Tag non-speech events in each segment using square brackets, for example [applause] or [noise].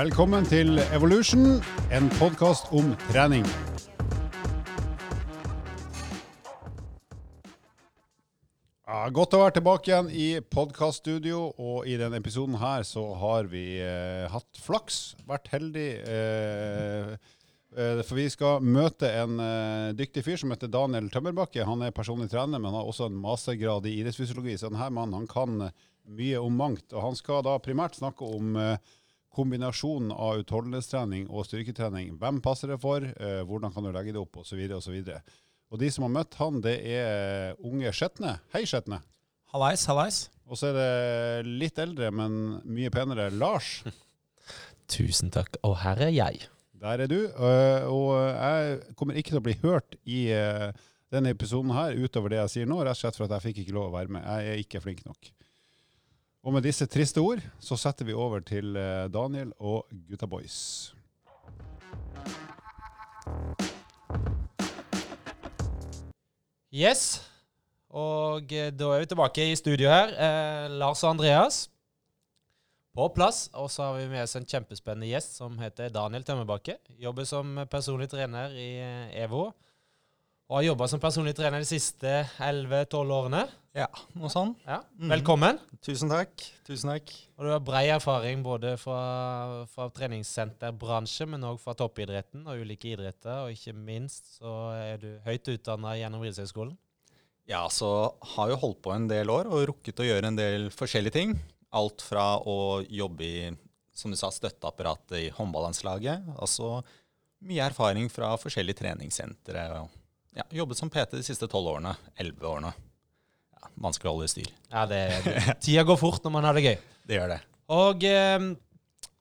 Velkommen til Evolution, en podkast om trening. Ja, godt å være tilbake igjen i podkaststudio, og i denne episoden her så har vi eh, hatt flaks, vært heldig. Eh, eh, for vi skal møte en eh, dyktig fyr som heter Daniel Tømmerbakke. Han er personlig trener, men har også en mastergrad i idrettsfysiologi. Så denne mannen han kan mye om mangt. Og han skal da primært snakke om eh, kombinasjonen av utholdenhetstrening og styrketrening. Hvem passer det for, eh, hvordan kan du legge det opp, osv. osv. Og og de som har møtt han, det er unge Skjetne. Hei, Skjetne. Hallais, hallais. Og så er det litt eldre, men mye penere Lars. [laughs] Tusen takk. Og her er jeg. Der er du. øh, Og jeg kommer ikke til å bli hørt i denne episoden her utover det jeg sier nå, rett og slett for at jeg fikk ikke lov å være med. Jeg er ikke flink nok. Og med disse triste ord så setter vi over til øh, Daniel og Gutta Boys. Yes. Og eh, da er vi tilbake i studio her. Eh, Lars og Andreas på plass. Og så har vi med oss en kjempespennende gjest som heter Daniel Tømmerbakke. Jobber som personlig trener i eh, EVO. Og har jobba som personlig trener de siste 11-12 årene. Ja, noe sånn. Ja. Velkommen. Velkommen. Tusen takk. Tusen takk. Og du har brei erfaring både fra, fra treningssenterbransje, men òg fra toppidretten og ulike idretter. Og ikke minst så er du høyt utdanna gjennom Idrettshøgskolen. Ja, så har jo holdt på en del år og rukket å gjøre en del forskjellige ting. Alt fra å jobbe i, som du sa, støtteapparatet i håndballandslaget. Altså mye erfaring fra forskjellige treningssentre. og Ja, jobbet som PT de siste tolv årene. Elleve årene. Ja, vanskelig å holde i styr. Ja, det, Tida går fort når man har det gøy. [laughs] Det gjør det. Og eh,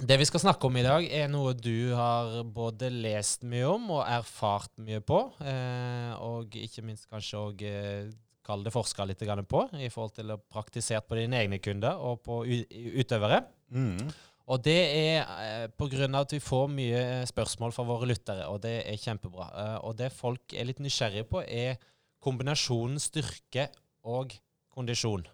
det vi skal snakke om i dag, er noe du har både lest mye om og erfart mye på. Eh, og ikke minst kanskje òg eh, kall det forska litt på, i forhold til å praktisere på dine egne kunder og på utøvere. Mm. Og det er eh, pga. at vi får mye spørsmål fra våre lyttere, og det er kjempebra. Eh, og det folk er litt nysgjerrige på, er kombinasjonen styrke og kondisjon.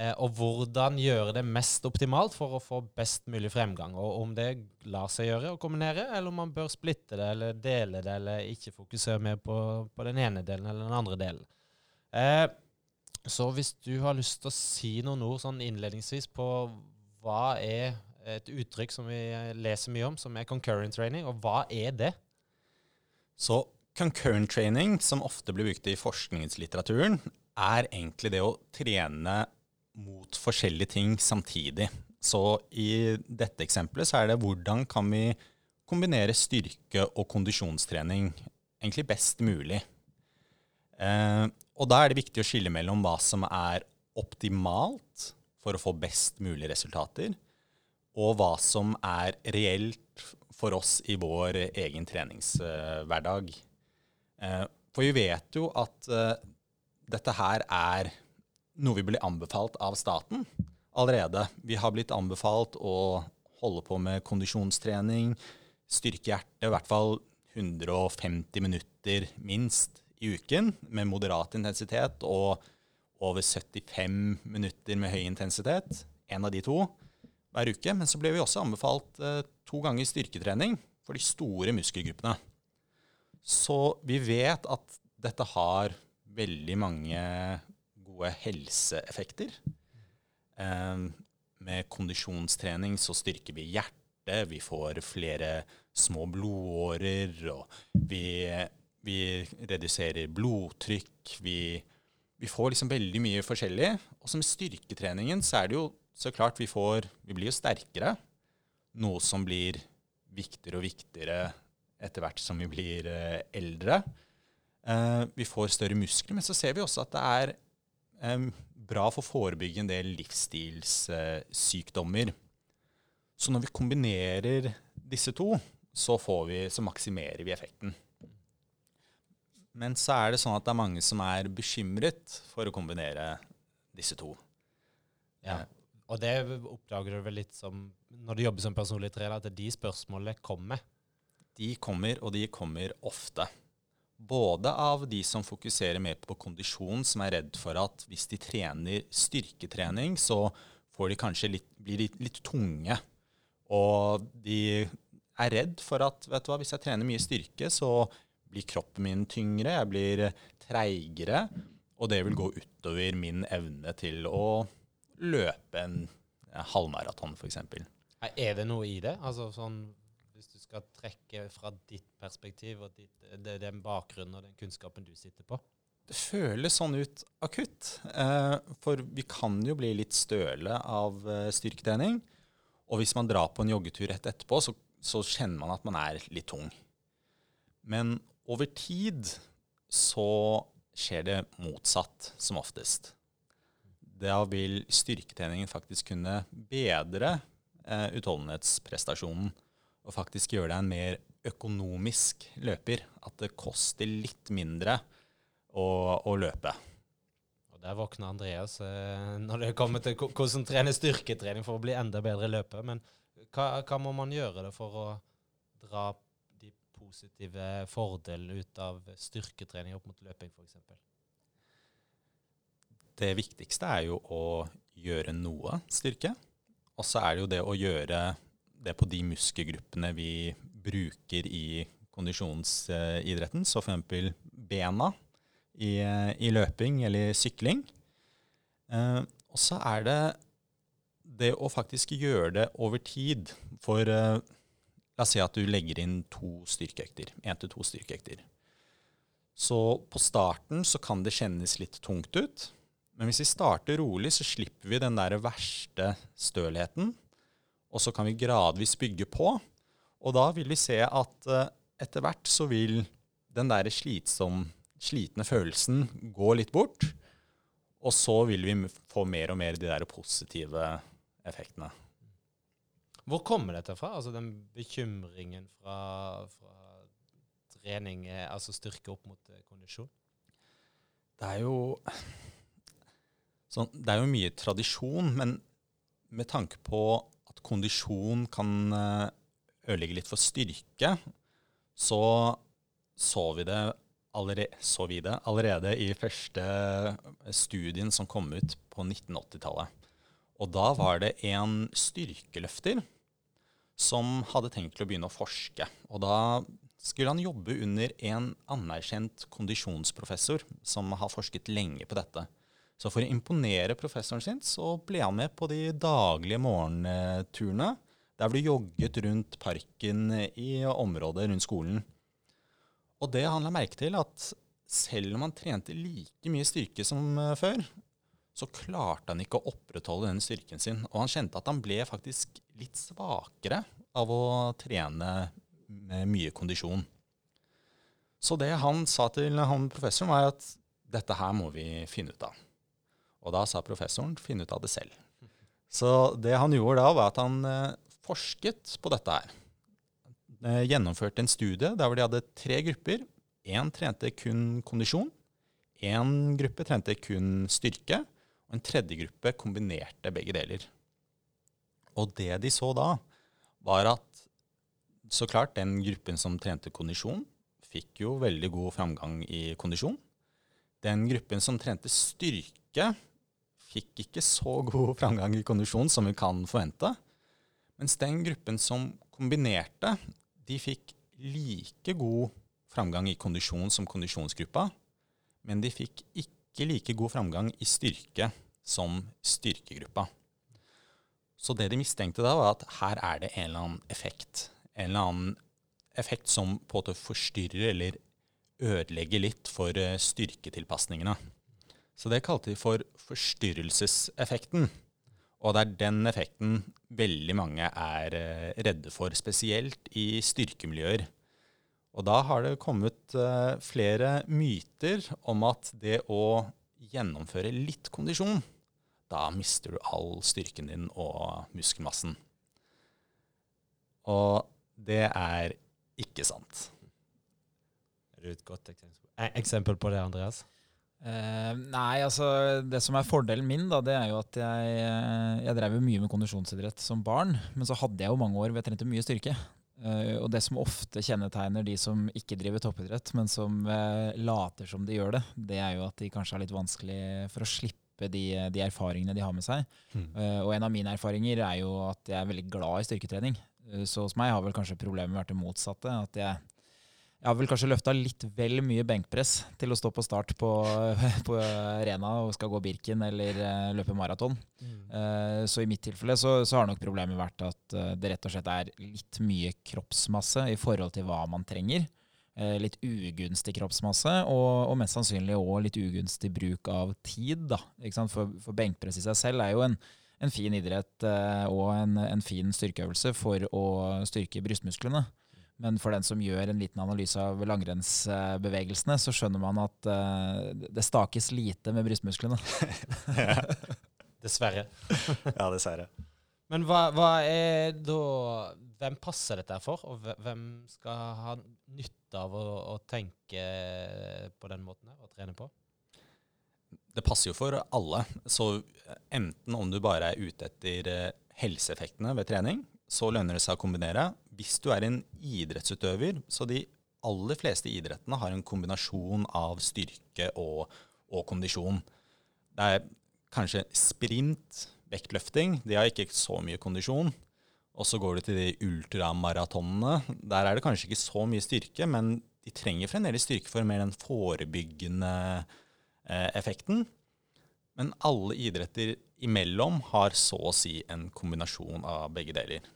Eh, og hvordan gjøre det mest optimalt for å få best mulig fremgang. Og om det lar seg gjøre å kombinere, eller om man bør splitte det eller dele det, eller ikke fokusere mer på, på den ene delen eller den andre delen. Eh, så hvis du har lyst til å si noen ord sånn innledningsvis på hva er et uttrykk som vi leser mye om, som er concurrent training, og hva er det? Så concurrent training, som ofte blir brukt i forskningslitteraturen, er egentlig det å trene mot forskjellige ting samtidig. Så i dette eksempelet så er det hvordan kan vi kombinere styrke- og kondisjonstrening egentlig best mulig. Eh, og da er det viktig å skille mellom hva som er optimalt for å få best mulig resultater, og hva som er reelt for oss i vår egen treningshverdag. Eh, for vi vet jo at eh, dette her er noe vi blir anbefalt av staten allerede. Vi har blitt anbefalt å holde på med kondisjonstrening, styrke hjertet, i hvert fall 150 minutter minst i uken med moderat intensitet, og over 75 minutter med høy intensitet. En av de to hver uke. Men så ble vi også anbefalt eh, to ganger styrketrening for de store muskelgruppene. Så vi vet at dette har veldig mange gode helseeffekter. Eh, med kondisjonstrening så styrker vi hjertet, vi får flere små blodårer, og vi, vi reduserer blodtrykk. Vi, vi får liksom veldig mye forskjellig. Og så med styrketreningen så er det jo så klart vi får Vi blir jo sterkere. Noe som blir viktigere og viktigere etter hvert som vi blir eh, eldre. Eh, vi får større muskler, men så ser vi også at det er eh, bra for å forebygge en del livsstilssykdommer. så når vi kombinerer disse to, så, får vi, så maksimerer vi effekten. Men så er det sånn at det er mange som er bekymret for å kombinere disse to. Ja. Og det oppdager du vel litt som når du jobber som personlig trener, at de spørsmålene kommer. De kommer, og de kommer ofte. Både av de som fokuserer mer på kondisjon, som er redd for at hvis de trener styrketrening, så får de litt, blir de litt tunge Og de er redd for at vet du hva, hvis jeg trener mye styrke, så blir kroppen min tyngre, jeg blir treigere, og det vil gå utover min evne til å løpe en halvmaraton, f.eks. Er det noe i det? Altså sånn, Hvis du skal trekke fra ditt perspektiv og ditt, det, den bakgrunnen og den kunnskapen du sitter på? Det føles sånn ut akutt. Eh, for vi kan jo bli litt støle av eh, styrketrening. Og hvis man drar på en joggetur rett etterpå, så, så kjenner man at man er litt tung. Men over tid så skjer det motsatt, som oftest. Da vil styrketreningen faktisk kunne bedre eh, utholdenhetsprestasjonen og faktisk gjøre deg en mer økonomisk løper. At det koster litt mindre å, å løpe. Og Der våkner Andreas eh, når det kommer til hvordan trene styrketrening for å bli enda bedre løper. Men hva, hva må man gjøre for å dra de positive fordelene ut av styrketrening opp mot løping, f.eks.? Det viktigste er jo å gjøre noe styrke. Og så er det jo det å gjøre det på de muskelgruppene vi bruker i kondisjonsidretten. Så f.eks. bena i, i løping eller sykling. Eh, og så er det det å faktisk gjøre det over tid. For eh, la oss si at du legger inn to styrkeøkter. Én til to styrkeøkter. Så på starten så kan det kjennes litt tungt ut. Men hvis vi starter rolig, så slipper vi den der verste stølheten. Og så kan vi gradvis bygge på. Og da vil vi se at eh, etter hvert så vil den der slitsom, slitne følelsen gå litt bort. Og så vil vi få mer og mer de der positive effektene. Hvor kommer dette fra? Altså den bekymringen fra, fra trening, eh, altså styrke opp mot eh, kondisjon? Det er jo sånn, Det er jo mye tradisjon, men med tanke på at kondisjon kan eh, ødelegge litt for styrke, så så vi det allerede, så vi det allerede i første studien som kom ut på 1980-tallet. Og da var det en styrkeløfter som hadde tenkt til å begynne å forske. Og da skulle han jobbe under en anerkjent kondisjonsprofessor som har forsket lenge på dette. Så for å imponere professoren sin, så ble han med på de daglige morgenturene. Der ble jogget rundt parken i området rundt skolen. Og det han la merke til, at selv om han trente like mye styrke som eh, før, så klarte han ikke å opprettholde den styrken sin. Og han kjente at han ble faktisk litt svakere av å trene med mye kondisjon. Så det han sa til han professoren, var at dette her må vi finne ut av. Og da sa professoren finne ut av det selv. Så det han gjorde da, var at han eh, forsket på dette her. Eh, gjennomførte en studie der hvor de hadde tre grupper. Én trente kun kondisjon. Én gruppe trente kun styrke. Og en tredje gruppe kombinerte begge deler. Og det de så da, var at så klart den gruppen som trente kondisjon, fikk jo veldig god framgang i kondisjon. Den gruppen som trente styrke, fikk ikke så god framgang i kondisjon som vi kan forvente. Mens den gruppen som kombinerte, de fikk like god framgang i kondisjon som kondisjonsgruppa, men de fikk ikke like god framgang i styrke som styrkegruppa. Så det de mistenkte da, var at her er det en eller annen effekt. En eller annen effekt som på en måte forstyrrer eller ødelegger litt for eh, styrketilpasningene. Så det kalte de for forstyrrelseseffekten. Og det er den effekten veldig mange er eh, redde for, spesielt i styrkemiljøer. Og da har det kommet eh, flere myter om at det å gjennomføre litt kondisjon, da mister du all styrken din og muskelmassen. Og det er ikke sant. Er det et godt eksempel på det, Andreas? Eh, nei, altså det som er fordelen min, da, det er jo at jeg, eh, jeg drev mye med kondisjonsidrett som barn. Men så hadde jeg jo mange år hvor jeg trente mye styrke. Uh, og det som ofte kjennetegner de som ikke driver toppidrett, men som uh, later som de gjør det, det er jo at de kanskje har litt vanskelig for å slippe de, de erfaringene de har med seg. Mm. Og en av mine erfaringer er jo at jeg er veldig glad i styrketrening. Så hos meg har vel kanskje problemet vært det motsatte. At jeg, jeg har vel kanskje løfta litt vel mye benkpress til å stå på start på, [laughs] på arena og skal gå Birken eller eh, løpe maraton. Eh, så i mitt tilfelle så, så har nok problemet vært at eh, det rett og slett er litt mye kroppsmasse i forhold til hva man trenger. Litt ugunstig kroppsmasse, og, og mest sannsynlig òg litt ugunstig bruk av tid. Da? For, for benkpress i seg selv er jo en, en fin idrett og en, en fin styrkeøvelse for å styrke brystmusklene. Men for den som gjør en liten analyse av langrennsbevegelsene, så skjønner man at uh, det stakes lite med brystmusklene. [laughs] Dessverre. [laughs] ja, dessverre. Men hva, hva er da Hvem passer dette for, og hvem skal ha nytte av å, å tenke på den måten her, og trene på? Det passer jo for alle. Så enten om du bare er ute etter eh, helseeffektene ved trening, så lønner det seg å kombinere. Hvis du er en idrettsutøver, så de aller fleste idrettene har en kombinasjon av styrke og, og kondisjon. Det er kanskje sprint, vektløfting. De har ikke så mye kondisjon. Og så går du til de ultramaratonene. Der er det kanskje ikke så mye styrke, men de trenger fremdeles styrke for mer den forebyggende eh, effekten. Men alle idretter imellom har så å si en kombinasjon av begge deler.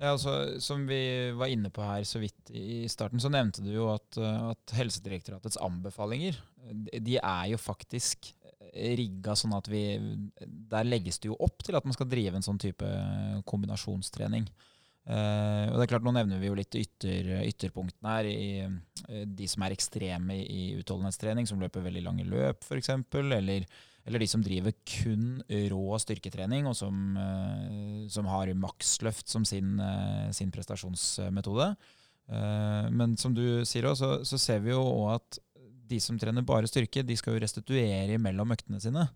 Ja, altså, Som vi var inne på her så vidt i starten, så nevnte du jo at, uh, at Helsedirektoratets anbefalinger de- de er jo faktisk rigga sånn at vi Der legges det jo opp til at man skal drive en sånn type kombinasjonstrening. Eh, og det er klart, Nå nevner vi jo litt ytter, ytterpunktene her. i eh, De som er ekstreme i utholdenhetstrening, som løper veldig lange løp f.eks. Eller, eller de som driver kun rå styrketrening, og som, eh, som har maksløft som sin, eh, sin prestasjonsmetode. Eh, men som du sier også, så, ser vi jo òg at de som trener bare styrke, de skal jo restituere mellom øktene sine.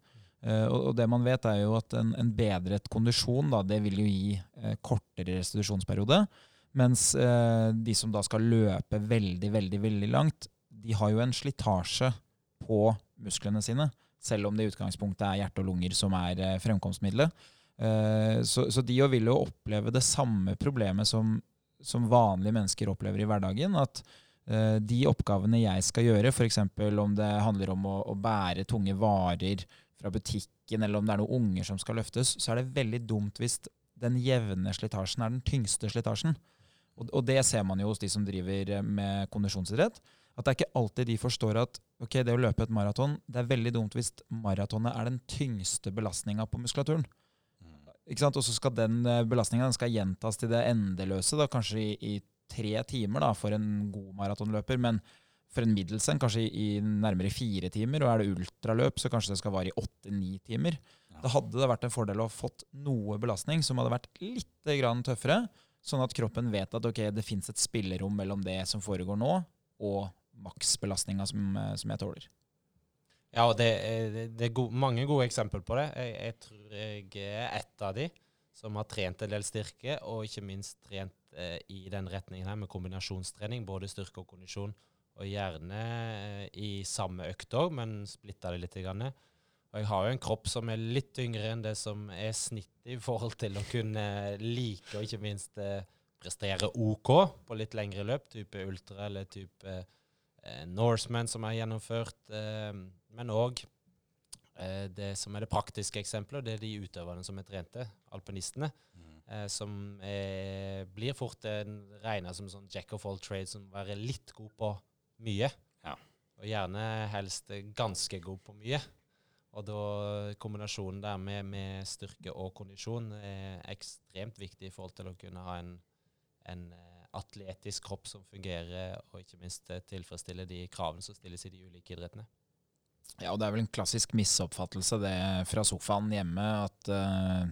Og, det man vet er jo at en, en bedret kondisjon da, det vil jo gi kortere restitusjonsperiode. Mens de som da skal løpe veldig, veldig, veldig langt, de har jo en slitasje på musklene sine. Selv om det i utgangspunktet er hjerte og lunger som er eh, fremkomstmiddelet. Eh, så, så de vil jo oppleve det samme problemet som, som vanlige mennesker opplever i hverdagen. At eh, de oppgavene jeg skal gjøre, f.eks. om det handler om å, å bære tunge varer fra butikken, eller om det er noen unger som skal løftes, så er det veldig dumt hvis den jevne slitasjen er den tyngste slitasjen. Og, og det ser man jo hos de som driver med kondisjonsidrett. At det er ikke alltid de forstår at ok, det å løpe et maraton, det er veldig dumt hvis maratonet er den tyngste belastninga på muskulaturen. Ikke sant? Og så skal den belastninga gjentas til det endeløse, da, kanskje i, i tre timer da, for en god maratonløper. Men for en middels en kanskje i, i nærmere fire timer. Og er det ultraløp, så kanskje det skal vare i åtte-ni timer. Da hadde det vært en fordel å ha fått noe belastning som hadde vært litt grann tøffere, sånn at kroppen vet at okay, det fins et spillerom mellom det som foregår nå, og maksbelastninga som, som jeg tåler. Ja, og det det- det er gode, mange gode eksempler på det. Jeg, jeg tror jeg er ett av de som har trent en del styrke, og ikke minst trent eh, i den retningen her med kombinasjonstrening, både styrke og kondisjon, og gjerne eh, i samme økt òg, men splitta det litt. Grann. Og jeg har jo en kropp som er litt yngre enn det som er snittet i forhold til å kunne like og ikke minst eh, prestere OK på litt lengre løp, type ultra eller type eh, Norseman som er gjennomført, eh, men òg eh, det som er det praktiske eksempelet, det er de utøverne som er trente, alpinistene, eh, som er, blir fort regna som sånn jack of all trades, som være litt god på mye. Ja. Og gjerne helst ganske god på mye. Og da kombinasjonen der med, med styrke og kondisjon er ekstremt viktig i forhold til å kunne ha en, en eh, atletisk kropp som fungerer, og ikke minst eh, tilfredsstiller de kravene som stilles i de ulike idrettene. Ja, og det er vel en klassisk misoppfattelse det fra sofaen hjemme at uh,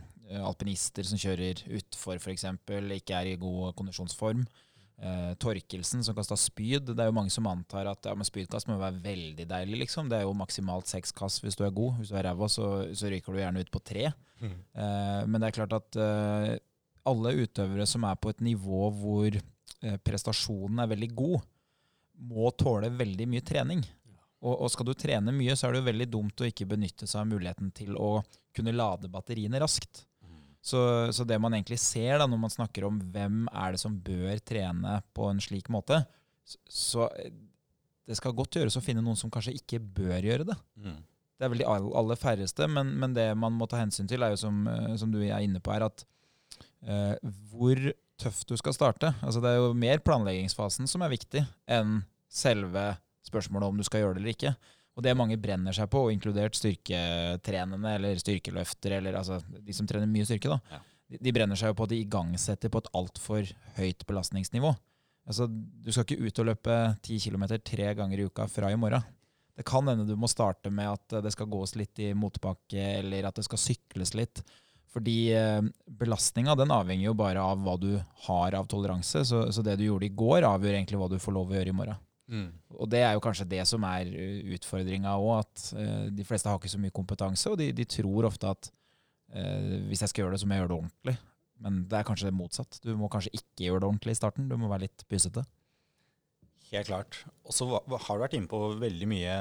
alpinister som kjører utfor f.eks., ikke er i god kondisjonsform. Uh, Torkelsen som kasta spyd. Det er jo mange som antar at ja, men spydkast må være veldig deilig. liksom. Det er jo maksimalt seks kast hvis du er god. Hvis du er ræva, så, så ryker du gjerne ut på tre. Mm. Uh, men det er klart at uh, alle utøvere som er på et nivå hvor prestasjonen er veldig god, må tåle veldig mye trening. Og, og skal du trene mye, så er det jo veldig dumt å ikke benytte seg av muligheten til å kunne lade batteriene raskt. Så, så det man egentlig ser da, når man snakker om hvem er det som bør trene på en slik måte, så, eh, det skal godt gjøres å finne noen som kanskje ikke bør gjøre det. Mm. Det er vel de all- aller færreste, men, men det man må ta hensyn til, er jo som, eh, som du er inne på, er at uh, hvor tøft du skal starte. Altså Det er jo mer planleggingsfasen som er viktig enn selve spørsmålet om du skal gjøre det eller ikke. Og det mange brenner seg på, inkludert styrketrenende eller styrkeløfter, eller altså de som trener mye styrke, da, Ja. de, de brenner seg jo på at de igangsetter på et altfor høyt belastningsnivå. Altså, Du skal ikke ut og løpe 10 km tre ganger i uka fra i morgen. Det kan hende du må starte med at det skal gås litt i motbakke, eller at det skal sykles litt. Fordi eh, belastninga den avhenger jo bare av hva du har av toleranse. Så, så det du gjorde i går, avgjør egentlig hva du får lov å gjøre i morgen. Mm. Og det er jo kanskje det som er utfordringa òg, at uh, de fleste har ikke så mye kompetanse, og de, de tror ofte at uh, hvis jeg skal gjøre det, så må jeg gjøre det ordentlig. Men det er kanskje det motsatt. Du må kanskje ikke gjøre det ordentlig i starten. Du må være litt pysete. Helt klart. Og så har du vært inne på veldig mye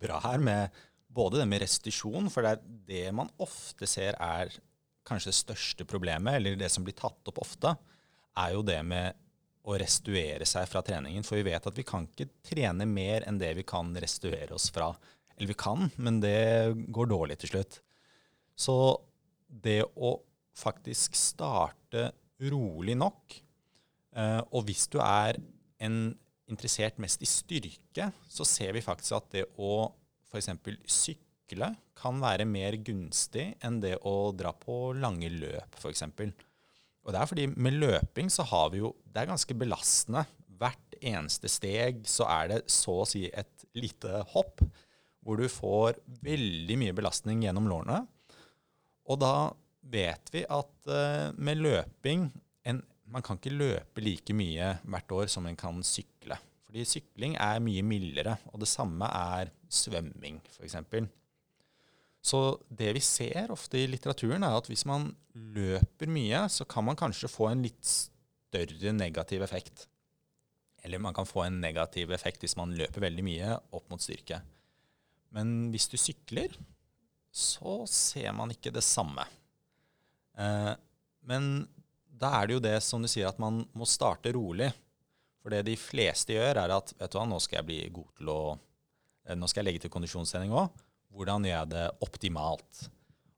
bra her, med både det med restitusjon, for det er det man ofte ser er kanskje det største problemet, eller det som blir tatt opp ofte, er jo det med å restituere seg fra treningen. For vi vet at vi kan ikke trene mer enn det vi kan restituere oss fra. Eller vi kan, men det går dårlig til slutt. Så det å faktisk starte rolig nok, eh, og hvis du er en interessert mest i styrke, så ser vi faktisk at det å f.eks. sykle kan være mer gunstig enn det å dra på lange løp, f.eks. Og det er fordi med løping så har vi jo Det er ganske belastende. Hvert eneste steg så er det så å si et lite hopp, hvor du får veldig mye belastning gjennom lårene. Og da vet vi at eh, med løping en, Man kan ikke løpe like mye hvert år som en kan sykle. Fordi sykling er mye mildere, og det samme er svømming, f.eks. Så det vi ser ofte i litteraturen, er at hvis man løper mye, så kan man kanskje få en litt større negativ effekt. Eller man kan få en negativ effekt hvis man løper veldig mye opp mot styrke. Men hvis du sykler, så ser man ikke det samme. Eh, men da er det jo det som du sier, at man må starte rolig. For det de fleste gjør, er at vet du hva, nå skal jeg bli god til å eh, Nå skal jeg legge til kondisjonstrening òg. Hvordan gjør jeg det optimalt?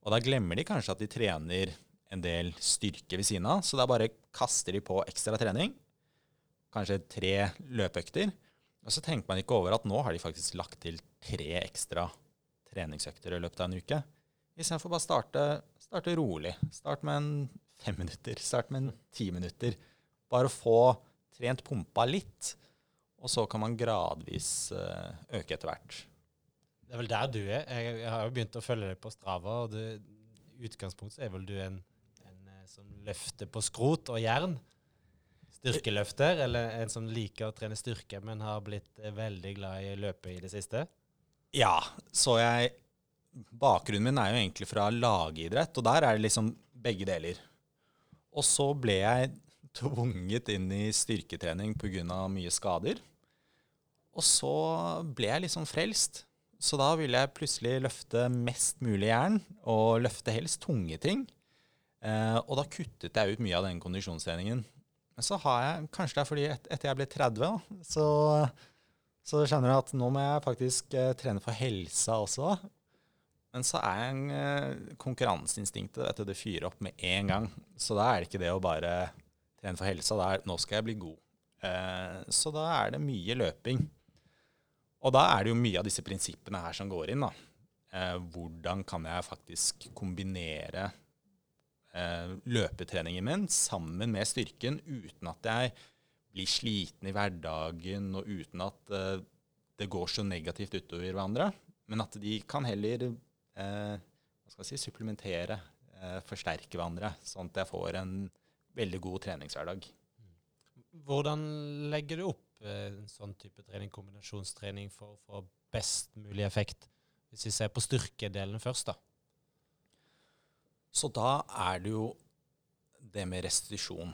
Og da glemmer de kanskje at de trener en del styrke ved siden av, så da bare kaster de på ekstra trening. Kanskje tre løpeøkter. Og så tenker man ikke over at nå har de faktisk lagt til tre ekstra treningsøkter i løpet av en uke. Istedenfor bare starte, starte rolig. Start med en fem minutter. Start med en ti minutter. Bare få trent pumpa litt, og så kan man gradvis eh, øke etter hvert. Det er vel der du er. Jeg, jeg har jo begynt å følge deg på Strava, og i utgangspunktet er vel du en, en eh, som løfter på skrot og jern. Styrkeløfter, eller en som liker å trene styrke, men har blitt eh, veldig glad i løpe i det siste. Ja, så jeg Bakgrunnen min er jo egentlig fra lagidrett, og der er det liksom begge deler. Og så ble jeg tvunget inn i styrketrening pga. mye skader. Og så ble jeg liksom frelst. Så da ville jeg plutselig løfte mest mulig jern, og løfte helst tunge ting. Eh, og da kuttet jeg ut mye av den kondisjonstreningen. Men så har jeg, kanskje det er fordi et, etter jeg ble 30, da, så, så skjønner jeg at nå må jeg faktisk eh, trene for helsa også. Men så er en eh, konkurranseinstinktet, det fyrer opp med en gang. Så da er det ikke det å bare trene for helsa, Det er nå skal jeg bli god. Eh, så da er det mye løping. Og da er det jo mye av disse prinsippene her som går inn. da. Eh, hvordan kan jeg faktisk kombinere eh, løpetreningen min sammen med styrken uten at jeg blir sliten i hverdagen, og uten at eh, det går så negativt utover hverandre. Men at de kan heller eh, hva skal jeg si, supplementere, eh, forsterke hverandre, sånn at jeg får en veldig god treningshverdag. Hvordan legger du opp eh, en sånn type trening, kombinasjonstrening, for å få best mulig effekt? Hvis vi ser på styrkedelen først, da. Så da er det jo det med restitusjon.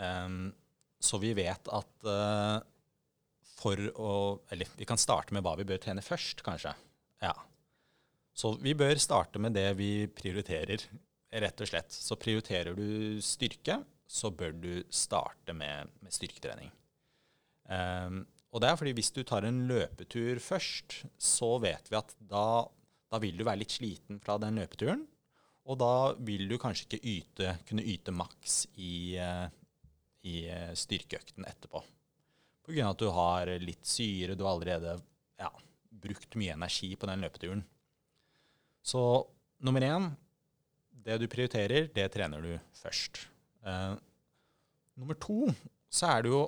Um, så vi vet at uh, for å Eller vi kan starte med hva vi bør trene først, kanskje. Ja. Så vi bør starte med det vi prioriterer, rett og slett. Så prioriterer du styrke, så bør du starte med, med styrketrening. Um, og det er fordi hvis du tar en løpetur først, så vet vi at da, da vil du være litt sliten fra den løpeturen. Og da vil du kanskje ikke yte, kunne yte maks i, uh, i uh, styrkeøkten etterpå. Pga. at du har litt syre, du har allerede ja, brukt mye energi på den løpeturen. Så nummer én det du prioriterer, det trener du først. Eh, nummer to så er det jo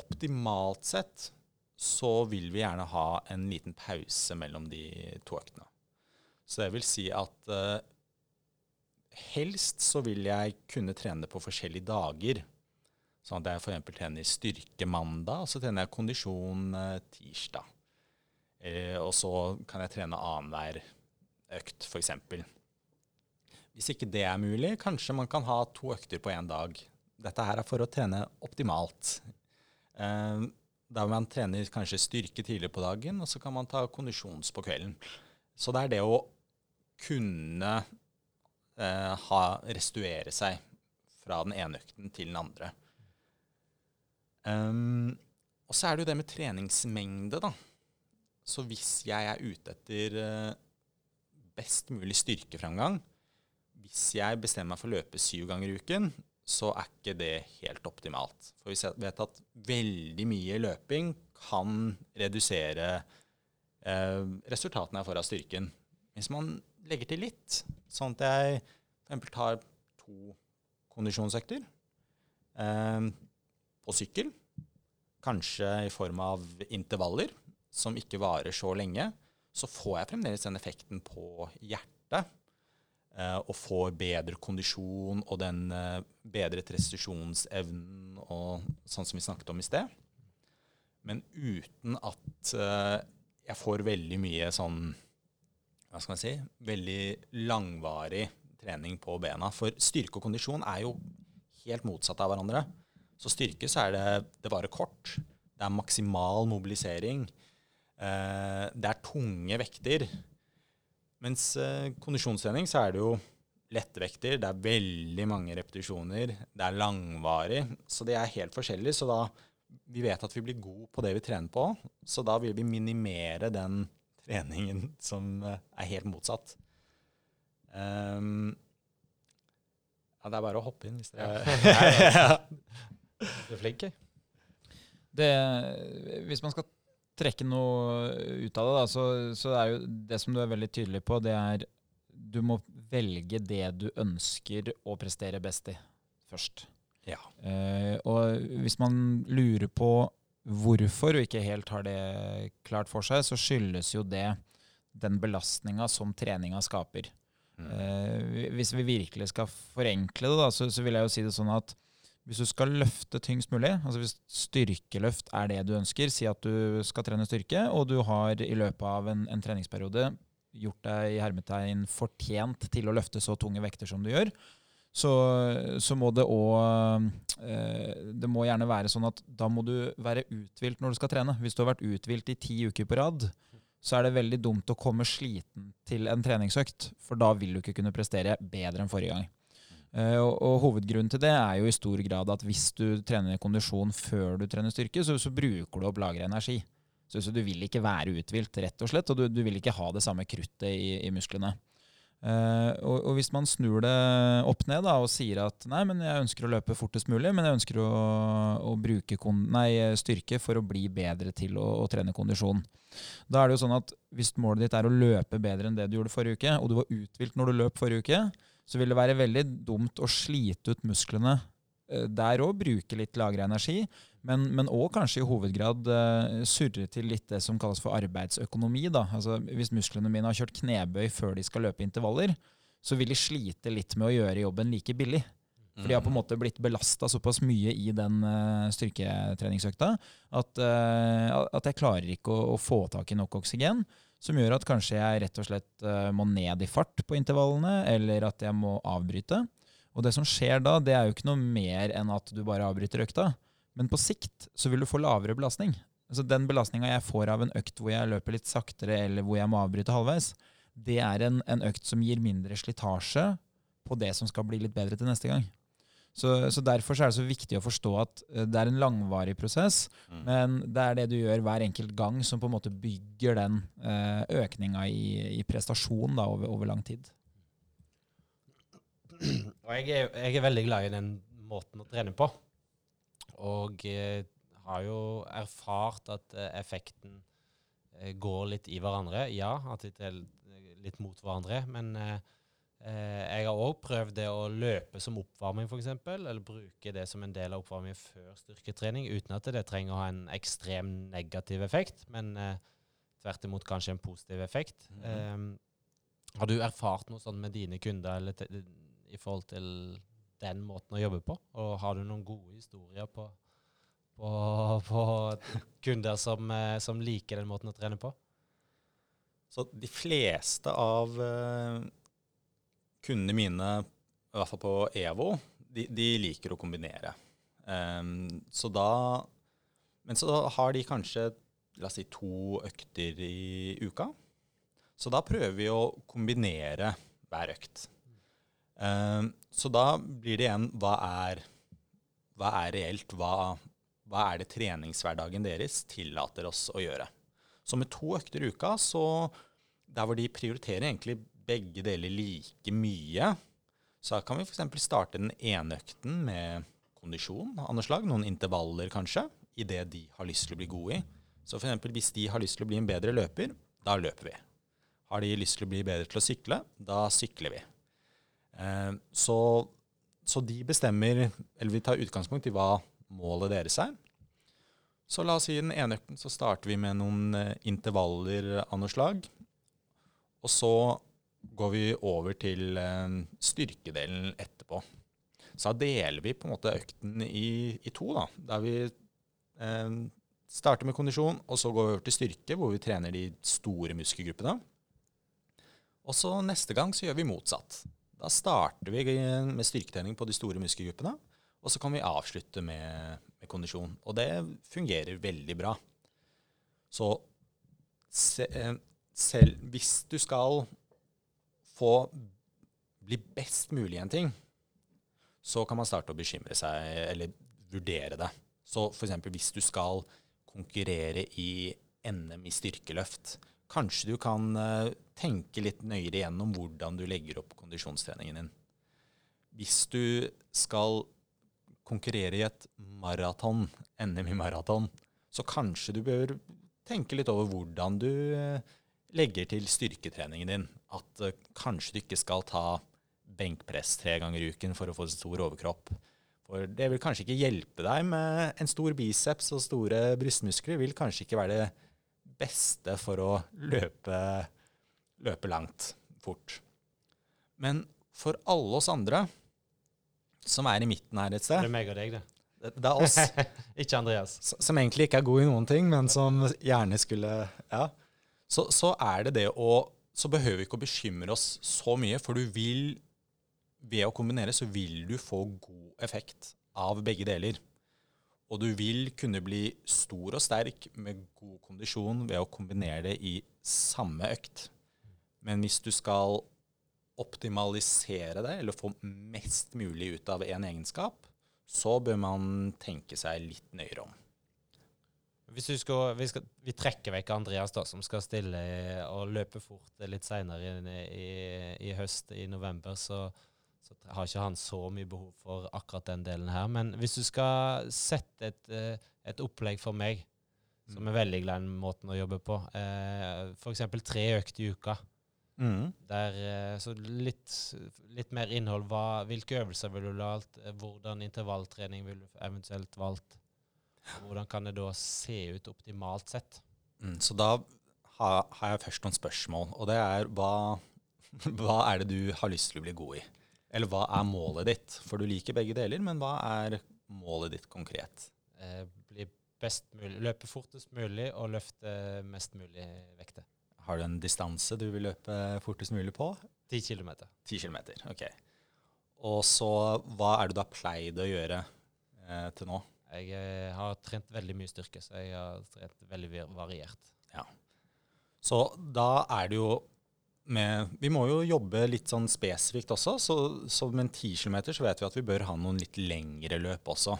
optimalt sett så vil vi gjerne ha en liten pause mellom de to øktene. Så det vil si at eh, helst så vil jeg kunne trene på forskjellige dager. Sånn at jeg f.eks. trener styrke mandag, og så trener jeg kondisjon eh, tirsdag. Eh, og så kan jeg trene annenhver økt, f.eks. Hvis ikke det er mulig, kanskje man kan ha to økter på én dag. Dette her er for å trene optimalt. Eh, da man trener kanskje styrke tidlig på dagen, og så kan man ta kondisjons på kvelden. Så det er det å kunne eh, ha, restuere seg fra den ene økten til den andre. Um, og så er det jo det med treningsmengde, da. Så hvis jeg er ute etter uh, best mulig styrkeframgang, hvis jeg bestemmer meg for å løpe syv ganger i uken, så er ikke det helt optimalt. For vi vet at veldig mye løping kan redusere eh, resultatene jeg får av styrken. Hvis man legger til litt, sånn at jeg f.eks. tar to kondisjonsøkter eh, på sykkel. Kanskje i form av intervaller som ikke varer så lenge. Så får jeg fremdeles den effekten på hjertet. Eh, og får bedre kondisjon og den eh, bedret restitusjonsevnen og sånn som vi snakket om i sted. Men uten at eh, jeg får veldig mye sånn Hva skal man si Veldig langvarig trening på bena. For styrke og kondisjon er jo helt motsatt av hverandre. Så styrke så er det det varer kort. Det er maksimal mobilisering. Det er tunge vekter. Mens eh, kondisjonstrening så er det jo lettvekter. Det er veldig mange repetisjoner. Det er langvarig. Så det er helt forskjellig. Så da vi vet at vi blir gode på det vi trener på, så da vil vi minimere den treningen som eh, er helt motsatt. Um, ja, det er bare å hoppe inn hvis dere er [laughs] [laughs] flink, jeg. Det, hvis man skal trekke noe ut av det, da, så, så er jo det som du er veldig tydelig på, det er du må velge det du ønsker å prestere best i først. Ja. Eh, og hvis man lurer på hvorfor, og ikke helt har det klart for seg, så skyldes jo det den belastninga som treninga skaper. Mm. Eh, hvis vi virkelig skal forenkle det, da, så, så vil jeg jo si det sånn at hvis du skal løfte tyngst mulig, altså hvis styrkeløft er det du ønsker, si at du skal trene styrke, og du har i løpet av en, en treningsperiode gjort deg i hermetegn fortjent til å løfte så tunge vekter som du gjør, så, så må det òg eh, Det må gjerne være sånn at da må du være uthvilt når du skal trene. Hvis du har vært uthvilt i ti uker på rad, så er det veldig dumt å komme sliten til en treningsøkt, for da vil du ikke kunne prestere bedre enn forrige gang. Uh, og, og, Hovedgrunnen til det er jo i stor grad at hvis du trener kondisjon før du trener styrke, så, så bruker du opp lager energi. Så, så, du vil ikke være uthvilt, rett og slett, og du, du vil ikke ha det samme kruttet i, i musklene. Uh, og, og, hvis man snur det opp ned da, og sier at nei, men jeg ønsker å løpe fortest mulig, men jeg ønsker å, å bruke nei, styrke for å bli bedre til å, å, trene kondisjon. Da er det jo sånn at Hvis målet ditt er å løpe bedre enn det du gjorde forrige uke, og du var uthvilt når du løp forrige uke, så vil det være veldig dumt å slite ut musklene eh, der òg, bruke litt lagra energi, men òg kanskje i hovedgrad uh, surre til litt det som kalles for arbeidsøkonomi. Da. Altså, hvis musklene mine har kjørt knebøy før de skal løpe intervaller, så vil de slite litt med å gjøre jobben like billig. For de har på en måte blitt belasta såpass mye i den uh, styrketreningsøkta at, uh, at, jeg klarer ikke å, å, få tak i nok oksygen som gjør at kanskje jeg rett og slett uh, må ned i fart på intervallene, eller at jeg må avbryte. Og det som skjer da, det er jo ikke noe mer enn at du bare avbryter økta. Men på sikt så vil du få lavere belastning. Altså Den belastninga jeg får av en økt hvor jeg løper litt saktere, eller hvor jeg må avbryte halvveis, det er en, en økt som gir mindre slitasje på det som skal bli litt bedre til neste gang. Så, så Derfor så er det så viktig å forstå at eh, det er en langvarig prosess, Mm. men det er det du gjør hver enkelt gang som på en måte bygger den eh, økninga i, i prestasjon da, over, over lang tid. Og jeg er, jeg er veldig glad i den måten å trene på. Og eh, har jo erfart at eh, effekten eh, går litt i hverandre. Ja, at de er litt mot hverandre. Men eh, eh, jeg har òg prøvd det å løpe som oppvarming, f.eks. Eller bruke det som en del av oppvarmingen før styrketrening, uten at det trenger å ha en ekstrem negativ effekt, men eh, tvert imot kanskje en positiv effekt. Mhm. Eh, har du erfart noe sånn med dine kunder eller i forhold til den måten å jobbe på? Og har du noen gode historier på, på, på kunder som, eh, som liker den måten å trene på? Så de fleste av eh, kundene mine, i hvert fall på EVO, de, de liker å kombinere. Um, så da Men så har de kanskje la oss si to økter i uka. Så da prøver vi å kombinere hver økt. Um, så da blir det igjen hva er, hva er reelt? Hva, hva er det treningshverdagen deres tillater oss å gjøre? Så med to økter i uka, så der hvor de prioriterer egentlig begge deler like mye, så kan vi f.eks. starte den ene økten med kondisjon av noe slag, noen intervaller kanskje, i det de har lyst til å bli gode i. Så f.eks. hvis de har lyst til å bli en bedre løper, da løper vi. Har de lyst til å bli bedre til å sykle, da sykler vi. Eh, så, så de bestemmer, eller vi tar utgangspunkt i hva målet deres er. Så la oss si i den ene økten så starter vi med noen eh, intervaller av noe slag. Og så går vi over til eh, styrkedelen etterpå. Så da deler vi på en måte økten i, i to, da. Der vi eh, starter med kondisjon, og så går vi over til styrke, hvor vi trener de store muskelgruppene. Og så neste gang så gjør vi motsatt. Da starter vi med styrketrening på de store muskelgruppene, og så kan vi avslutte med, med kondisjon. Og det fungerer veldig bra. Så se, eh, selv hvis du skal få bli best mulig i en ting, så kan man starte å bekymre seg, eller vurdere det. Så f.eks. hvis du skal konkurrere i NM i styrkeløft, kanskje du kan eh, tenke litt nøyere igjennom hvordan du legger opp kondisjonstreningen din. Hvis du skal konkurrere i et maraton, NM i maraton, så kanskje du bør tenke litt over hvordan du eh, legger til styrketreningen din. At uh, kanskje du ikke skal ta benkpress tre ganger i uken for å få stor overkropp. For det vil kanskje ikke hjelpe deg med en stor biceps og store brystmuskler. vil kanskje ikke være det beste for å løpe, løpe langt, fort. Men for alle oss andre som er i midten her et Det sted er meg og deg, det. Det det er oss [laughs] Ikke Andreas. som egentlig ikke er god i noen ting, men som gjerne skulle Ja. Så, så er det det å Så behøver vi ikke å bekymre oss så mye, for du vil Ved å kombinere så vil du få god effekt av begge deler. Og du vil kunne bli stor og sterk med god kondisjon ved å kombinere det i samme økt. Men hvis du skal optimalisere det, eller få mest mulig ut av en egenskap, så bør man tenke seg litt nøyere om. Hvis du skal, vi, skal, vi trekker vekk Andreas, da, som skal stille og løpe fort litt seinere i, i, i høst, i november, så, så har ikke han så mye behov for akkurat den delen her. Men hvis du skal sette et, eh, et opplegg for meg, som er veldig glad i måten å jobbe på, eh, f.eks. tre økter i uka, Mm. der, eh, så litt, litt mer innhold. Hva, hvilke øvelser ville du valgt? Eh, Hvordan intervalltrening ville du eventuelt valgt? Hvordan kan det da se ut optimalt sett? Mm, så da har, har jeg først noen spørsmål, og det er hva, [laughs] hva er det du har lyst til å bli god i? Eller hva er målet ditt? For du liker begge deler, men hva er målet ditt konkret? Eh, bli best mulig, løpe fortest mulig og løfte mest mulig vekter. Har du en distanse du vil løpe fortest mulig på? Ti kilometer. 10 km. Ok. Og så hva er det du har pleid å gjøre eh, til nå? Jeg eh, har trent veldig mye styrke, så jeg har trent veldig variert. variert. Så da er det jo med Vi må jo jobbe litt sånn spesifikt også. Så, så med en 10 km så vet vi at vi bør ha noen litt lengre løp også.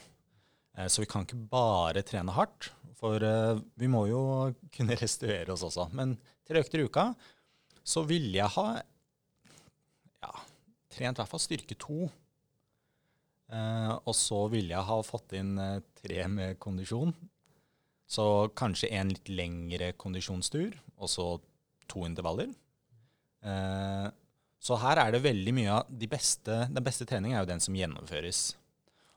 Eh, så vi kan ikke bare trene hardt. For eh, vi må jo [laughs] kunne restituere oss også. Men tre økter i uka så ville jeg ha ja, trent i hvert fall styrke to. Eh, og så ville jeg ha fått inn uh, tre med kondisjon. Så kanskje en litt lengre kondisjonstur, og så to intervaller. Uh, så her er det veldig mye av de beste, Den beste treningen er jo den som gjennomføres.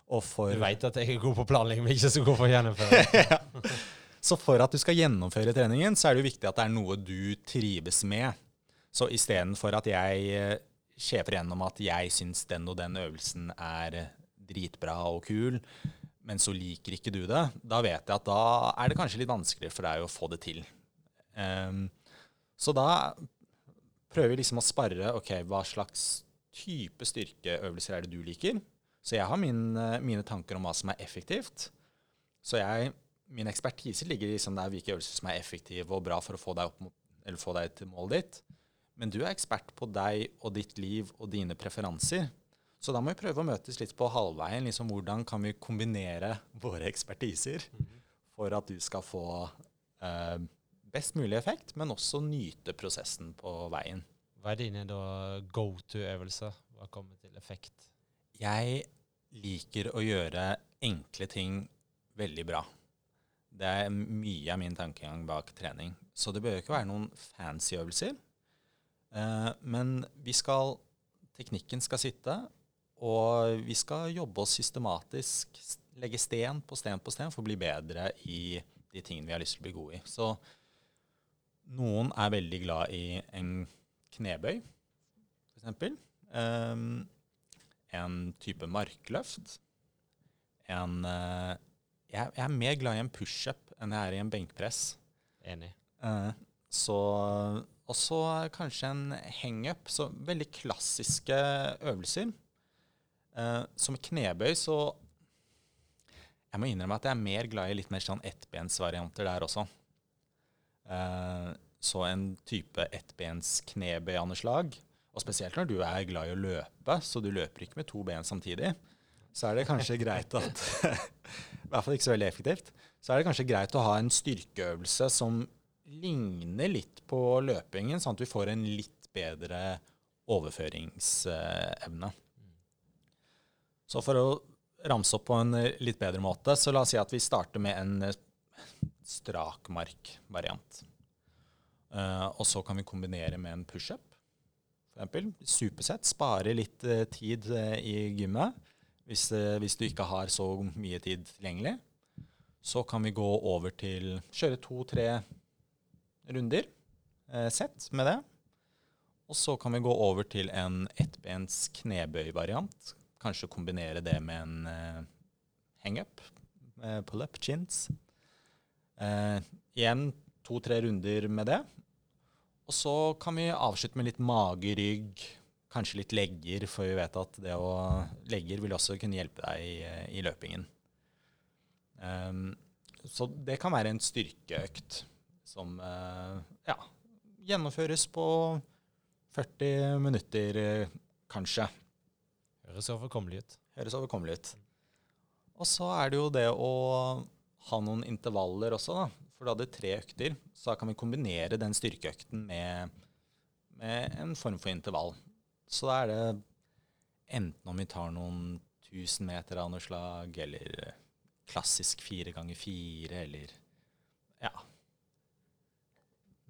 Og for, Du veit at jeg er god på planlegging, men ikke så god på å gjennomføre. [laughs] så for at du skal gjennomføre treningen, så er det jo viktig at det er noe du trives med. Så istedenfor at jeg sjefer gjennom at jeg syns den og den øvelsen er dritbra og kul, men så liker ikke du det, da vet jeg at da er det kanskje litt vanskeligere for deg å få det til. Um, så da prøver vi liksom å sparre ok, hva slags type styrkeøvelser er det du liker. Så jeg har min, eh, mine tanker om hva som er effektivt. Så jeg, min ekspertise ligger i liksom der hvilke øvelser som er effektive og bra for å få deg, mot, få deg til målet ditt. Men du er ekspert på deg og ditt liv og dine preferanser. Så da må vi prøve å møtes litt på halvveien. liksom Hvordan kan vi kombinere våre ekspertiser for at du skal få eh, best mulig effekt, men også nyte prosessen på veien. Hva er dine go to-øvelser? Hva kommer til effekt? Jeg liker å gjøre enkle ting veldig bra. Det er mye av min tankegang bak trening. Så det bør ikke være noen fancy øvelser. Eh, men vi skal Teknikken skal sitte, og vi skal jobbe oss systematisk. Legge sten på sten på sten for å bli bedre i de tingene vi har lyst til å bli gode i. Så noen er veldig glad i en knebøy, f.eks. Um, en type markløft. En uh, jeg, jeg er mer glad i en pushup enn jeg er i en benkpress. Enig. Uh, så Og så kanskje en hangup. Så veldig klassiske øvelser. Eh, som knebøy så Jeg må innrømme at jeg er mer glad i litt mer sånn ettbensvarianter der også. Uh, så en type ettbens knebøyanslag. Og spesielt når du er glad i å løpe, så du løper ikke med to ben samtidig, så er det kanskje greit at [laughs] I hvert fall ikke så veldig effektivt. Så er det kanskje greit å ha en styrkeøvelse som ligner litt på løpingen, sånn at vi får en litt bedre overføringsevne. Så for å ramse opp på en eh, litt bedre måte, så la oss si at vi starter med en eh, strakmark-variant. Uh, og så kan vi kombinere med en pushup. Supersett. Spare litt uh, tid uh, i gymmet hvis, hvis du ikke har så mye tid tilgjengelig. Så kan vi gå over til kjøre to-tre runder, sett med det. Og så kan vi gå over til en ettbens knebøy-variant. Kanskje kombinere det med en uh, hangup, Uh, pull-up chins. Uh, igjen to-tre runder med det. Og så kan vi avslutte med litt mage, rygg, kanskje litt legger, for vi vet at det å legger vil også kunne hjelpe deg i, i løpingen. Um, så det kan være en styrkeøkt som uh, ja, gjennomføres på 40 minutter, eh, kanskje. Høres overkommelig ut. Høres overkommelig ut. Og så er det jo det å ha noen intervaller også, da. For du hadde tre økter, så da kan vi kombinere den styrkeøkten med, med en form for intervall. Så da er det enten om vi tar noen 1000 meter av noe slag, eller klassisk fire ganger fire, eller ja,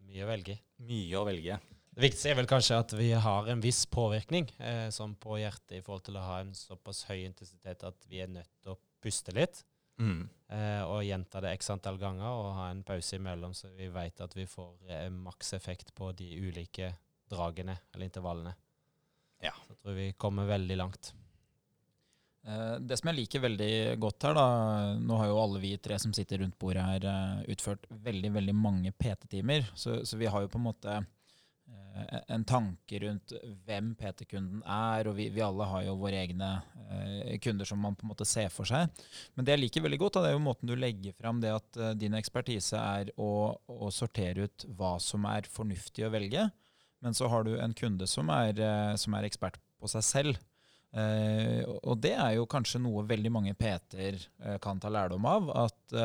Mye å velge mye å velge. Det viktigste er vel kanskje at vi har en viss påvirkning eh, som på hjertet i forhold til å ha en såpass høy intensitet at vi er nødt til å puste litt. Mm. Eh, og gjenta det x antall ganger og ha en pause imellom, så vi vet at vi får eh, maks effekt på de ulike dragene eller intervallene. Ja. Så jeg tror vi kommer veldig langt. Eh, Det som jeg liker veldig godt her, da Nå har jo alle vi tre som sitter rundt bordet her, eh, utført veldig veldig mange PT-timer. Så, så vi har jo på en måte en tanke rundt hvem PT-kunden er, og vi, vi, alle har jo våre egne eh, kunder som man på en måte ser for seg. Men det jeg liker veldig godt, da, det er jo måten du legger fram det at uh, din ekspertise er å, å, sortere ut hva som er fornuftig å velge, men så har du en kunde som er, uh, som er ekspert på seg selv. Uh, og det er jo kanskje noe veldig mange PT-er kan ta lærdom av. At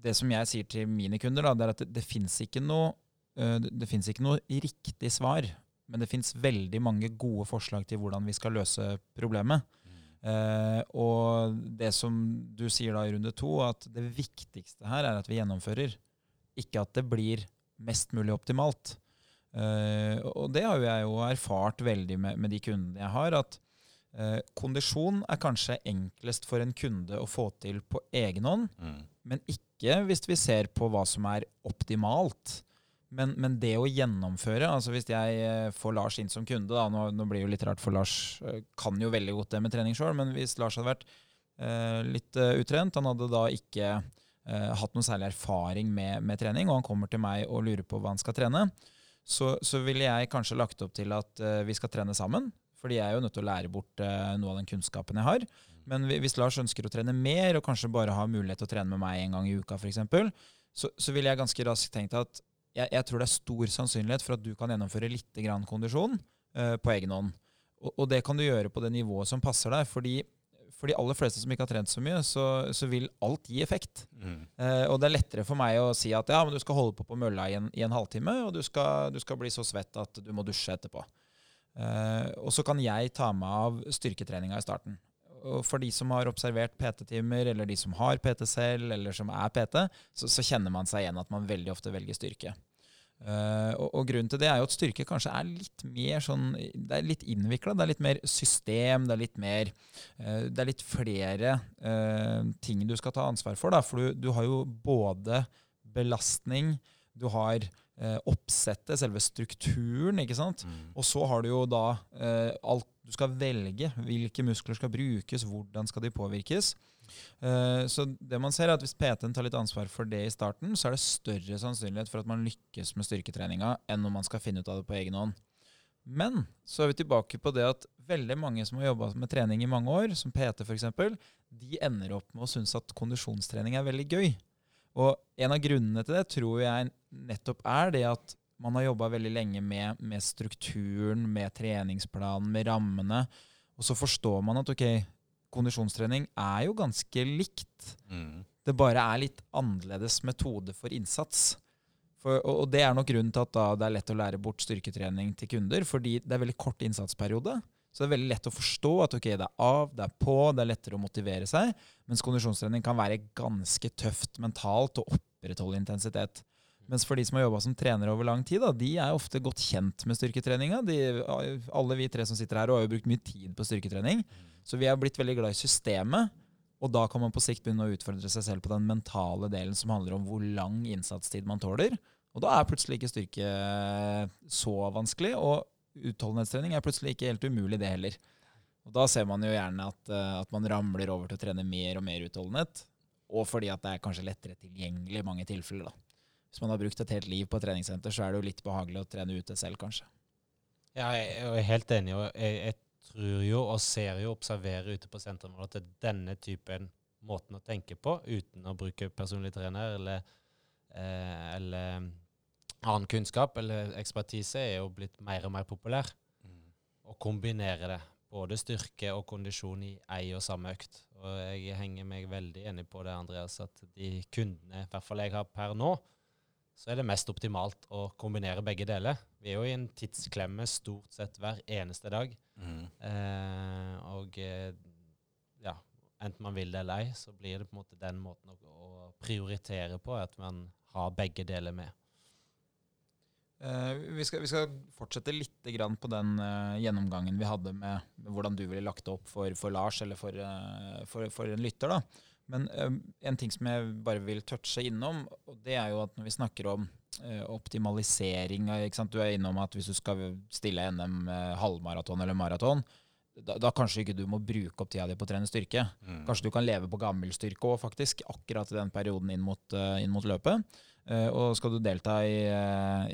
det som jeg sier til mine kunder, da, det er at det, det fins ikke noe Eh, det, det fins ikke noe riktig svar, men det fins veldig mange gode forslag til hvordan vi skal løse problemet. Mm. Eh, og det som du sier da i runde to, at det viktigste her er at vi gjennomfører. Ikke at det blir mest mulig optimalt. Eh, og det har jeg jo erfart veldig med, med de kundene jeg har, at eh, kondisjon er kanskje enklest for en kunde å få til på egen hånd, mm. men ikke hvis vi ser på hva som er optimalt. Men, men, det å gjennomføre altså Hvis jeg eh, får Lars inn som kunde da, nå, nå, blir det jo litt rart, for Lars eh, kan jo veldig godt det med trening sjøl. Men hvis Lars hadde vært eh, litt uh, utrent, han hadde da ikke eh, hatt noe særlig erfaring med, med, trening, og han kommer til meg og lurer på hva han skal trene, så, så ville jeg kanskje lagt opp til at eh, vi skal trene sammen. Fordi jeg er jo nødt til å lære bort noe av den kunnskapen jeg har. Men hvis Lars ønsker å trene mer, og kanskje bare har mulighet til å trene med meg en gang i uka, f.eks., så, så ville jeg ganske raskt tenkt at jeg, jeg, tror det er stor sannsynlighet for at du kan gjennomføre litt grann kondisjon uh, på egen hånd. Og, og, det kan du gjøre på det nivået som passer deg. fordi for de aller fleste som ikke har trent så mye, så, så vil alt gi effekt. Mm. Uh, og det er lettere for meg å si at ja, men du skal holde på på mølla i en, i en halvtime, og du skal, du skal, bli så svett at du må dusje etterpå. Uh, og så kan jeg ta meg av styrketreninga i starten. Og for de som har observert PT-timer, eller de som har PT selv, eller som er PT, så, så, kjenner man seg igjen at man veldig ofte velger styrke. Uh, og, og, grunnen til det er jo at styrke kanskje er litt mer sånn Det er litt innvikla. Det er litt mer system, det er litt mer uh, Det er litt flere uh, ting du skal ta ansvar for. Da. For du, du har jo både belastning, du har oppsettet, selve strukturen, ikke sant. Mm. Og så har du jo da alt du skal velge hvilke muskler skal brukes, hvordan skal de påvirkes. Uh, så det man ser er at Hvis PT-en tar litt ansvar for det i starten, så er det større sannsynlighet for at man lykkes med styrketreninga enn om man skal finne ut av det på egen hånd. Men så er vi tilbake på det at veldig mange som har jobba med trening i mange år, som PT f.eks., de ender opp med å synes at kondisjonstrening er veldig gøy. Og en av grunnene til det tror jeg nettopp er det at man har jobba veldig lenge med, med, strukturen, med treningsplanen, med rammene. Og så forstår man at ok, kondisjonstrening er jo ganske likt. Mm. Det bare er litt annerledes metode for innsats. For, og, og, det er nok grunnen til at det er lett å lære bort styrketrening til kunder, fordi det er veldig kort innsatsperiode. Så det er veldig lett å forstå at okay, det er av, det er på, det er lettere å motivere seg. Mens kondisjonstrening kan være ganske tøft mentalt å opprettholde intensitet. Mens for de som har jobba som trenere over lang tid, da, de er ofte godt kjent med styrketreninga. Alle vi tre som sitter her, har jo brukt mye tid på styrketrening. Så vi har blitt veldig glad i systemet. Og da kan man på sikt begynne å utfordre seg selv på den mentale delen som handler om hvor lang innsatstid man tåler. Og da er plutselig ikke styrke så vanskelig, og utholdenhetstrening er plutselig ikke helt umulig, det heller. Og da ser man jo gjerne at, eh, at man ramler over til å trene mer og mer utholdenhet. Og fordi at det er kanskje lettere tilgjengelig i mange tilfeller. da. Hvis man har brukt et helt liv på treningssenter, så er det jo litt behagelig å trene ute selv, kanskje. Ja, jeg er helt enig. og jeg, jeg tror jo og ser jo, observerer ute på sentrene at det er denne typen måten å tenke på, uten å bruke personlig trener eller, eh, eller annen kunnskap eller ekspertise, er jo blitt mer og mer populær. Mm. Å kombinere det. Både styrke og kondisjon i ei og samme økt. Og jeg henger meg veldig enig på det, Andreas, at de kundene, i hvert fall jeg har per nå, så er det mest optimalt å kombinere begge deler. Vi er jo i en tidsklemme stort sett hver eneste dag. Mm. Eh, og eh, ja, enten man vil det eller ei, så blir det på en måte den måten å, å prioritere på, at man har begge deler med. Uh, vi, skal, vi, skal, fortsette litt på den uh, gjennomgangen vi hadde med, med, hvordan du ville lagt det opp for, for Lars eller for, uh, for, for, en lytter. da. Men en ting som jeg bare vil touche innom, og det er jo at når vi snakker om uh, optimalisering Du er innom at hvis du skal stille NM uh, halvmaraton eller maraton, da, da kanskje ikke du må bruke opp tida di på å trene styrke. Mm. Kanskje du kan leve på gammel styrke òg, faktisk, akkurat i den perioden inn mot, eh, inn mot løpet. Og skal du delta i,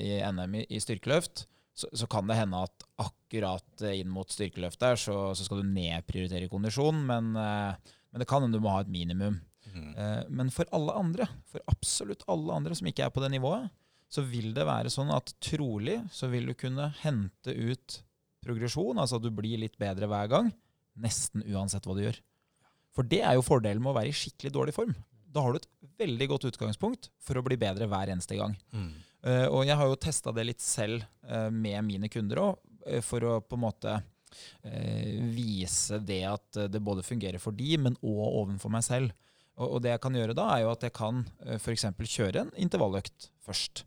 i NM i, i styrkeløft, så, så kan det hende at akkurat inn mot styrkeløft der, så, så skal du nedprioritere kondisjon, men, eh, men det kan hende du må ha et minimum. Mm. Eh, Men for alle andre, for absolutt alle andre som ikke er på det nivået, så vil det være sånn at trolig så vil du kunne hente ut progresjon, altså at du blir litt bedre hver gang, nesten uansett hva du gjør. For det er jo fordelen med å være i skikkelig dårlig form. Da har du et veldig godt utgangspunkt for å bli bedre hver eneste gang. Mm. Uh, og jeg har jo testa det litt selv uh, med mine kunder òg, for å på en måte eh, vise det at eh, det både fungerer for de, men òg ovenfor meg selv. Og, og det jeg kan gjøre da, er jo at jeg kan uh, f.eks. kjøre en intervalløkt først.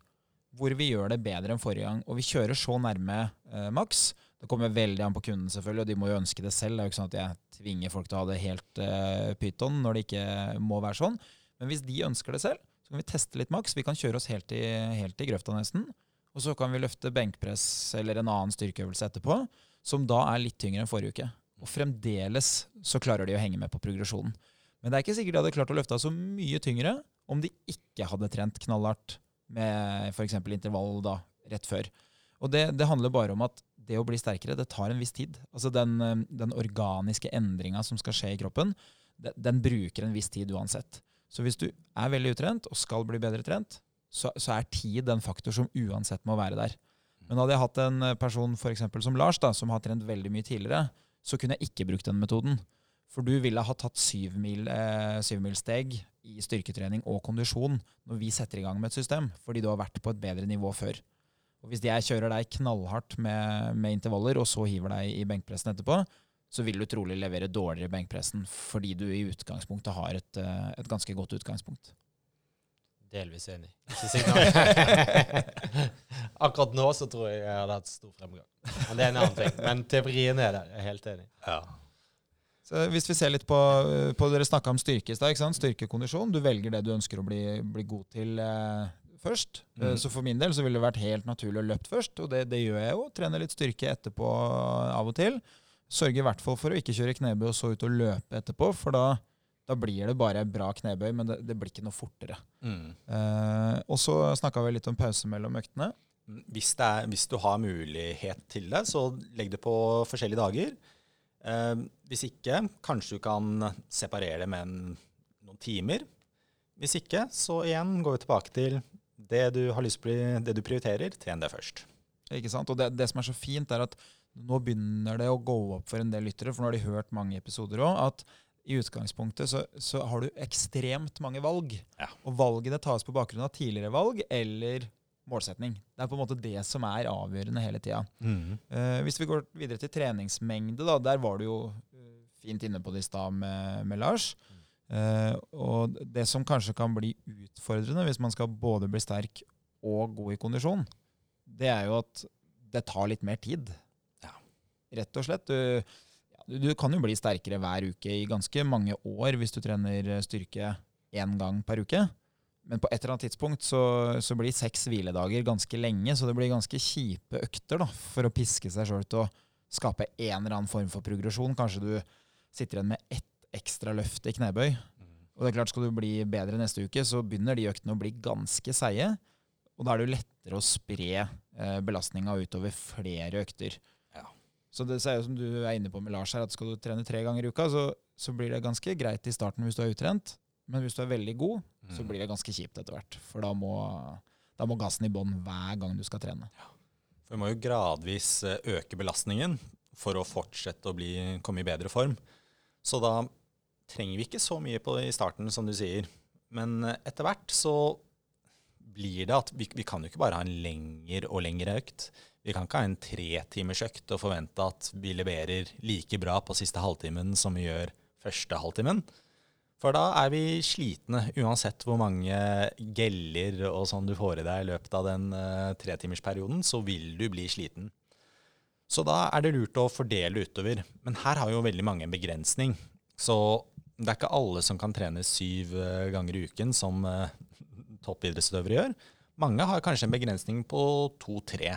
Hvor vi gjør det bedre enn forrige gang. Og vi kjører så nærme eh, maks. Det kommer veldig an på kunden, selvfølgelig, og de må jo ønske det selv. Det er jo ikke sånn at jeg tvinger folk til å ha det helt uh, pyton når det ikke må være sånn. Men hvis de ønsker det selv, så kan vi teste litt maks. Vi kan kjøre oss helt i, helt i grøfta nesten. Og så kan vi løfte benkpress eller en annen styrkeøvelse etterpå, som da er litt tyngre enn forrige uke. Og fremdeles så klarer de å henge med på progresjonen. Men det er ikke sikkert de hadde klart å løfte så mye tyngre om de ikke hadde trent knallhardt med f.eks. intervall da, rett før. Og det, det handler bare om at det å bli sterkere, det tar en viss tid. Altså den, eh, den organiske endringa som skal skje i kroppen, den, bruker en viss tid uansett. Så hvis du er veldig utrent og skal bli bedre trent, så, så er tid en faktor som uansett må være der. Men hadde jeg hatt en eh, person for som Lars, da, som har trent veldig mye tidligere, så kunne jeg ikke brukt den metoden. For du ville ha tatt syvmilssteg eh, syv i styrketrening og kondisjon når vi setter i gang med et system, fordi du har vært på et bedre nivå før. Og Hvis jeg kjører deg knallhardt med, med intervaller, og så hiver deg i benkpressen etterpå, så vil du trolig levere dårligere i benkpressen fordi du i utgangspunktet har et, eh, et ganske godt utgangspunkt. Delvis enig. [laughs] Akkurat nå så tror jeg jeg hadde hatt stor fremgang. Men det er en annen ting. Men teorien er der. Jeg er helt enig. Ja. Så hvis vi ser litt på, på Dere snakka om styrke i stad. Styrkekondisjon. Du velger det du ønsker å bli, bli god til eh, først. Eh, Mhm. Så for min del så ville det vært helt naturlig å løpt først, og det, det gjør jeg jo. Trener litt styrke etterpå av og til. Sørger i hvert fall for å ikke kjøre knebøy og så ut og løpe etterpå, for da, da blir det bare bra knebøy, men det, det blir ikke noe fortere. Mm. Eh, og så snakka vi litt om pause mellom øktene. Hvis, det er, hvis du har mulighet til det, så legg det på forskjellige dager. Eh, hvis ikke, kanskje du kan separere det med en, noen timer. Hvis ikke, så igjen går vi tilbake til det du har lyst på, det du prioriterer. Tren det først. Ikke sant? Og det, det som er så fint, er at nå begynner det å gå opp for en del lyttere, for nå har de hørt mange episoder òg, at i utgangspunktet så, så har du ekstremt mange valg. Ja. Og valgene tas på bakgrunn av tidligere valg eller målsetning. Det er på en måte det som er avgjørende hele tida. Eh, hvis vi går videre til treningsmengde, da, der var du jo eh, fint inne på det i stad med, med Lars. Uh, og det som kanskje kan bli utfordrende hvis man skal både bli sterk og god i kondisjon, det er jo at det tar litt mer tid. Ja. Rett og slett. Du, du, kan jo bli sterkere hver uke i ganske mange år hvis du trener styrke én gang per uke. Men på et eller annet tidspunkt så, så blir seks hviledager ganske lenge, så det blir ganske kjipe økter da, for å piske seg sjøl til å skape en eller annen form for progresjon. Kanskje du sitter igjen med ett ekstra løft i knebøy. Og det er klart, skal du bli bedre neste uke, så begynner de øktene å bli ganske seige. Og da er det jo lettere å spre eh, belastninga utover flere økter. Ja. Så det er jo som du er inne på med Lars her, at skal du trene tre ganger i uka, så, så blir det ganske greit i starten hvis du er utrent. Men hvis du er veldig god, så blir det ganske kjipt etter hvert. For da må, da må gassen i bånn hver gang du skal trene. For vi må jo gradvis eh, øke belastningen for å fortsette å bli, komme i bedre form. Så da trenger vi ikke så mye på i starten, som du sier. Men eh, etter hvert så blir det at vi, vi kan jo ikke bare ha en lengre og lengre økt. Vi kan ikke ha en tretimersøkt og forvente at vi leverer like bra på siste halvtimen som vi gjør første halvtimen. For da er vi slitne, uansett hvor mange geller og sånn du får i deg i løpet av den uh, tretimersperioden, så vil du bli sliten. Så da er det lurt å fordele utover. Men her har jo veldig mange en begrensning. Så det er ikke alle som kan trene syv eh, ganger i uken, som uh, toppidrettsutøvere gjør. Mange har kanskje en begrensning på to-tre.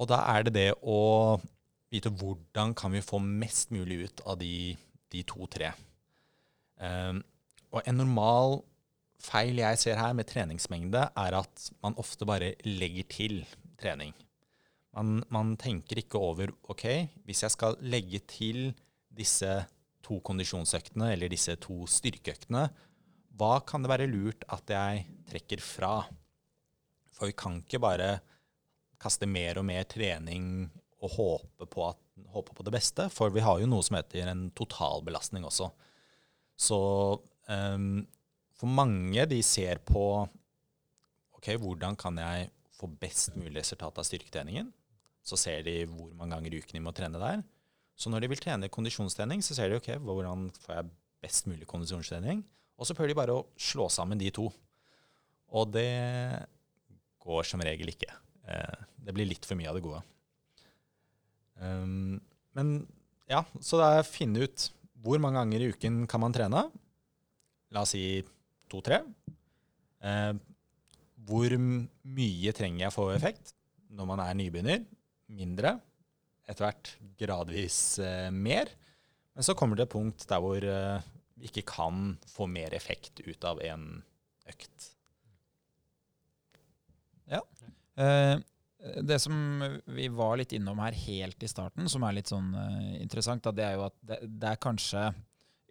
Og da er det det å vite hvordan kan vi få mest mulig ut av de, de to-tre. Um, og en normal feil jeg ser her med treningsmengde, er at man ofte bare legger til trening. Man, man tenker ikke over OK, hvis jeg skal legge til disse to kondisjonsøktene eller disse to styrkeøktene, hva kan det være lurt at jeg trekker fra? For vi kan ikke bare kaste mer og mer trening og håpe på, at, håpe på det beste, for vi har jo noe som heter en totalbelastning også. Så um, for mange, de ser på ok, hvordan kan jeg få best mulig resultat av styrketreningen. Så ser de hvor mange ganger i uken de må trene der. Så når de vil trene kondisjonstrening, så ser de ok, hvordan får jeg best mulig kondisjonstrening. Og så prøver de bare å slå sammen de to. Og det går som regel ikke. Eh, det blir litt for mye av det gode. Um, men ja, så det er å finne ut hvor mange ganger i uken kan man trene. La oss si to-tre. Eh, hvor mye trenger jeg for effekt når man er nybegynner? Mindre. Etter hvert gradvis eh, mer. Men så kommer det et punkt der hvor eh, vi ikke kan få mer effekt ut av en økt. Ja. Eh, det som vi var litt innom her helt i starten, som er litt sånn uh, interessant, da, det er jo at det, det, er kanskje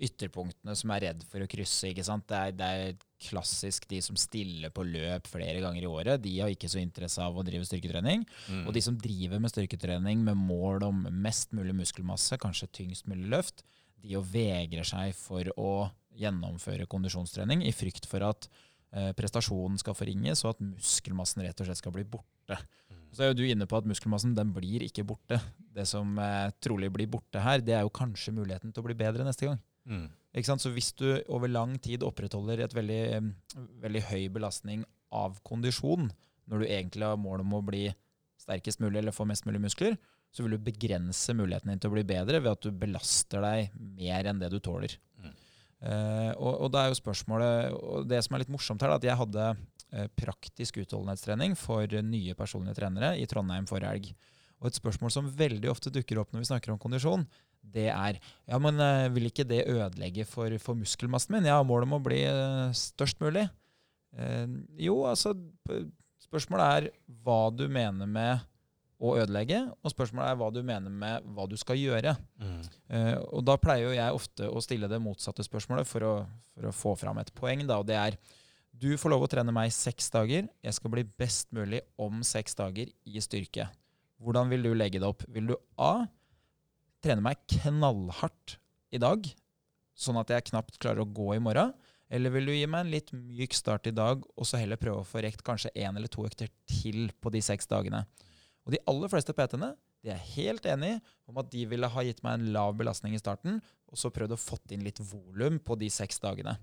ytterpunktene som er redd for å krysse. ikke sant? Det er, det er, klassisk de som stiller på løp flere ganger i året. De har ikke så interesse av å drive styrketrening. Mm. Og de som driver med styrketrening med mål om mest mulig muskelmasse, kanskje tyngst mulig løft, de jo vegrer seg for å gjennomføre kondisjonstrening i frykt for at eh, prestasjonen skal forringes, og at muskelmassen rett og slett skal bli borte. Mm. Så er jo du inne på at muskelmassen den blir ikke borte. Det som eh, trolig blir borte her, det er jo kanskje muligheten til å bli bedre neste gang. Mm. Så hvis du over lang tid opprettholder et veldig, veldig høy belastning av kondisjon, når du egentlig har mål om å bli sterkest mulig eller få mest mulig muskler, så vil du begrense muligheten din til å bli bedre ved at du belaster deg mer enn det du tåler. Uh, og, og det er jo spørsmålet og Det som er litt morsomt her, er at jeg hadde uh, praktisk utholdenhetstrening for nye personlige trenere i Trondheim forrige helg. Og et spørsmål som veldig ofte dukker opp når vi snakker om kondisjon, det er ja, men uh, vil ikke det ødelegge for, for muskelmassen min? Jeg har mål om å bli størst mulig. jo, altså Spørsmålet er hva du mener med å ødelegge. Og spørsmålet er hva du mener med hva du skal gjøre. Mm. Uh, og da pleier jo jeg ofte å stille det motsatte spørsmålet for å, for å få fram et poeng. Da, og det er du får lov å trene meg seks dager. Jeg skal bli best mulig om seks dager i styrke. Hvordan vil du legge det opp? Vil du A. Trene meg knallhardt i dag, sånn at jeg knapt klarer å gå i morgen? Eller vil du gi meg en litt myk start i dag, og så heller prøve å få rekt kanskje én eller to økter til på de seks dagene? Og de aller fleste PT-ene de er helt enig om at de ville ha gitt meg en lav belastning i starten, og så prøvd å fått inn litt volum på de seks dagene.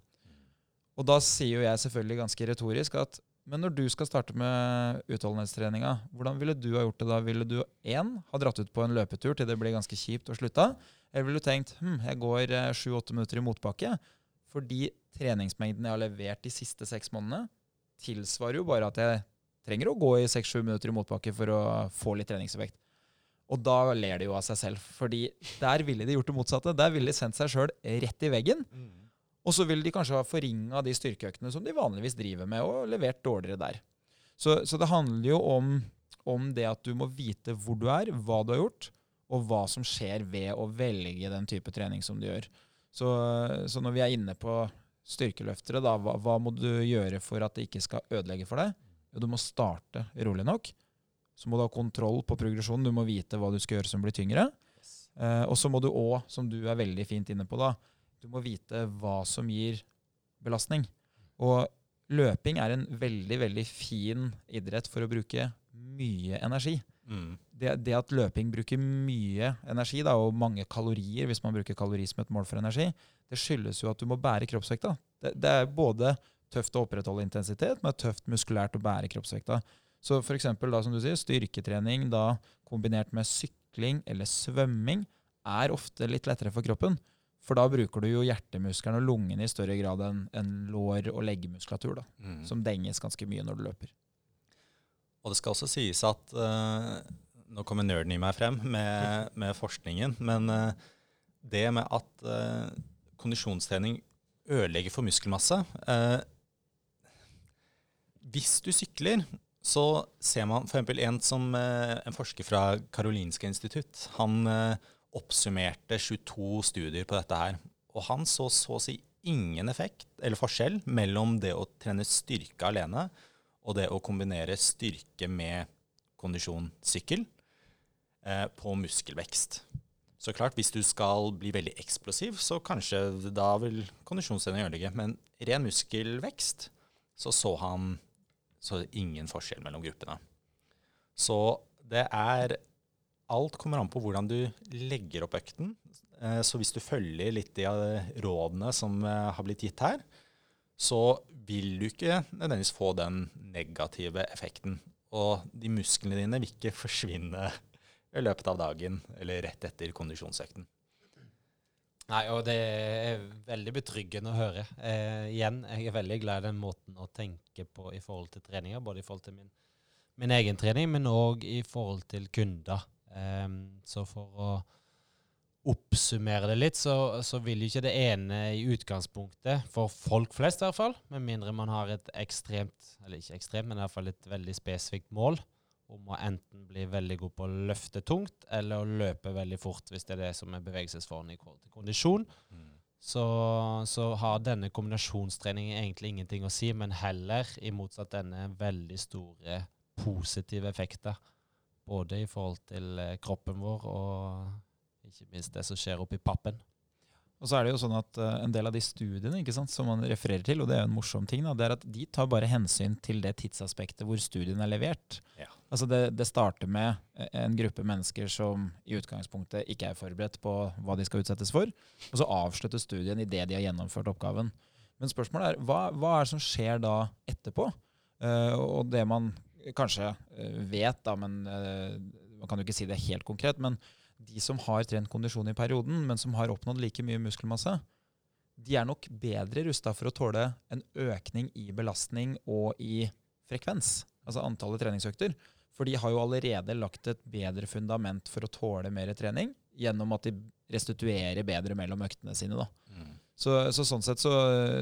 Og da sier jo jeg selvfølgelig ganske retorisk at men når du skal starte med utholdenhetstreninga, hvordan ville du ha gjort det da? Ville du én ha dratt ut på en løpetur til det blir ganske kjipt og slutta? Eller ville du tenkt hm, jeg går eh, sju-åtte minutter i motbakke? Fordi treningsmengden jeg har levert de siste seks månedene, tilsvarer jo bare at jeg trenger å gå i 6-7 minutter i motbakke for å få litt treningseffekt. Og da ler de jo av seg selv, fordi der ville de gjort det motsatte. Der ville de sendt seg sjøl rett i veggen. Mm. Og så ville de kanskje ha forringa de styrkeøktene som de vanligvis driver med, og levert dårligere der. Så, så det handler jo om, om, det at du må vite hvor du er, hva du har gjort, og hva som skjer ved å velge den type trening som du gjør. Så, så når vi er inne på styrkeløftere, da, hva, hva må du gjøre for at det ikke skal ødelegge for deg? Du må starte rolig nok. Så må du ha kontroll på progresjonen. Du må vite hva du skal gjøre som blir tyngre. Yes. Eh, og så må du òg, som du er veldig fint inne på, da, du må vite hva som gir belastning. Og løping er en veldig, veldig fin idrett for å bruke mye energi. Mm. Det, det, at løping bruker mye energi, da, og mange kalorier, hvis man bruker kalori som et mål for energi, det skyldes jo at du må bære kroppsvekta. Det, det er både tøft å opprettholde intensitet, men tøft muskulært å bære kroppsvekta. Så for eksempel, da, som du sier, styrketrening da, kombinert med sykling eller svømming er ofte litt lettere for kroppen. For da bruker du jo hjertemuskelen og lungene i større grad enn en lår- og leggmuskulatur, da, mm. som denges ganske mye når du løper. Og det skal også sies at uh, nå kommer nerden i meg frem med, med forskningen. Men uh, det med at uh, kondisjonstrening ødelegger for muskelmasse Hvis du sykler, så ser man f.eks. En, som, eh, en forsker fra Karolinska institutt. Han eh, oppsummerte 22 studier på dette her. Og han så så å si ingen effekt eller forskjell mellom det å trene styrke alene og det å kombinere styrke med kondisjon sykkel eh, på muskelvekst. Så klart, hvis du skal bli veldig eksplosiv, så kanskje da vil kondisjonstrening ødelegge. Men ren muskelvekst, så så han så det er ingen forskjell mellom gruppene. Så det er Alt kommer an på hvordan du legger opp økten. Eh, så hvis du følger litt de rådene som eh, har blitt gitt her, så vil du ikke nødvendigvis få den negative effekten. Og de musklene dine vil ikke [laughs] forsvinne i løpet av dagen eller rett etter kondisjonsøkten. Nei, og det er veldig betryggende å høre. Eh, igjen, jeg er veldig glad i den måten å tenke på i forhold til treninger, både i forhold til min, min egen trening, men òg i forhold til kunder. Eh, så for å oppsummere det litt, så, så vil jo ikke det ene i utgangspunktet, for folk flest i hvert fall, med mindre man har et ekstremt, eller ikke ekstremt, men i hvert fall et veldig spesifikt mål om å enten bli veldig god på å løfte tungt eller å løpe veldig fort, hvis det er det som er bevegelsesformen i forhold til kondisjon. Mm. Så, så, har denne kombinasjonstreningen egentlig ingenting å si, men heller i motsatt denne veldig store positive effekter. Både i forhold til eh, kroppen vår og ikke minst det som skjer oppi pappen. Og så er det jo sånn at uh, En del av de studiene ikke sant, som man refererer til, og det er jo en morsom ting, da, det er at de tar bare hensyn til det tidsaspektet hvor studien er levert. Ja. Altså det, det, starter med eh, en gruppe mennesker som i utgangspunktet ikke er forberedt på hva de skal utsettes for, og så avslutter studien idet de har gjennomført oppgaven. Men spørsmålet er hva, hva er det som skjer da etterpå? Uh, og det man kanskje vet, da, men uh, man kan jo ikke si det helt konkret, men de som har trent kondisjon i perioden, men som har oppnådd like mye muskelmasse, de er nok bedre rusta for å tåle en økning i belastning og i frekvens, altså antallet treningsøkter. For de har jo allerede lagt et bedre fundament for å tåle mer trening gjennom at de restituerer bedre mellom øktene sine. Mm. Så, så, sånn sett så,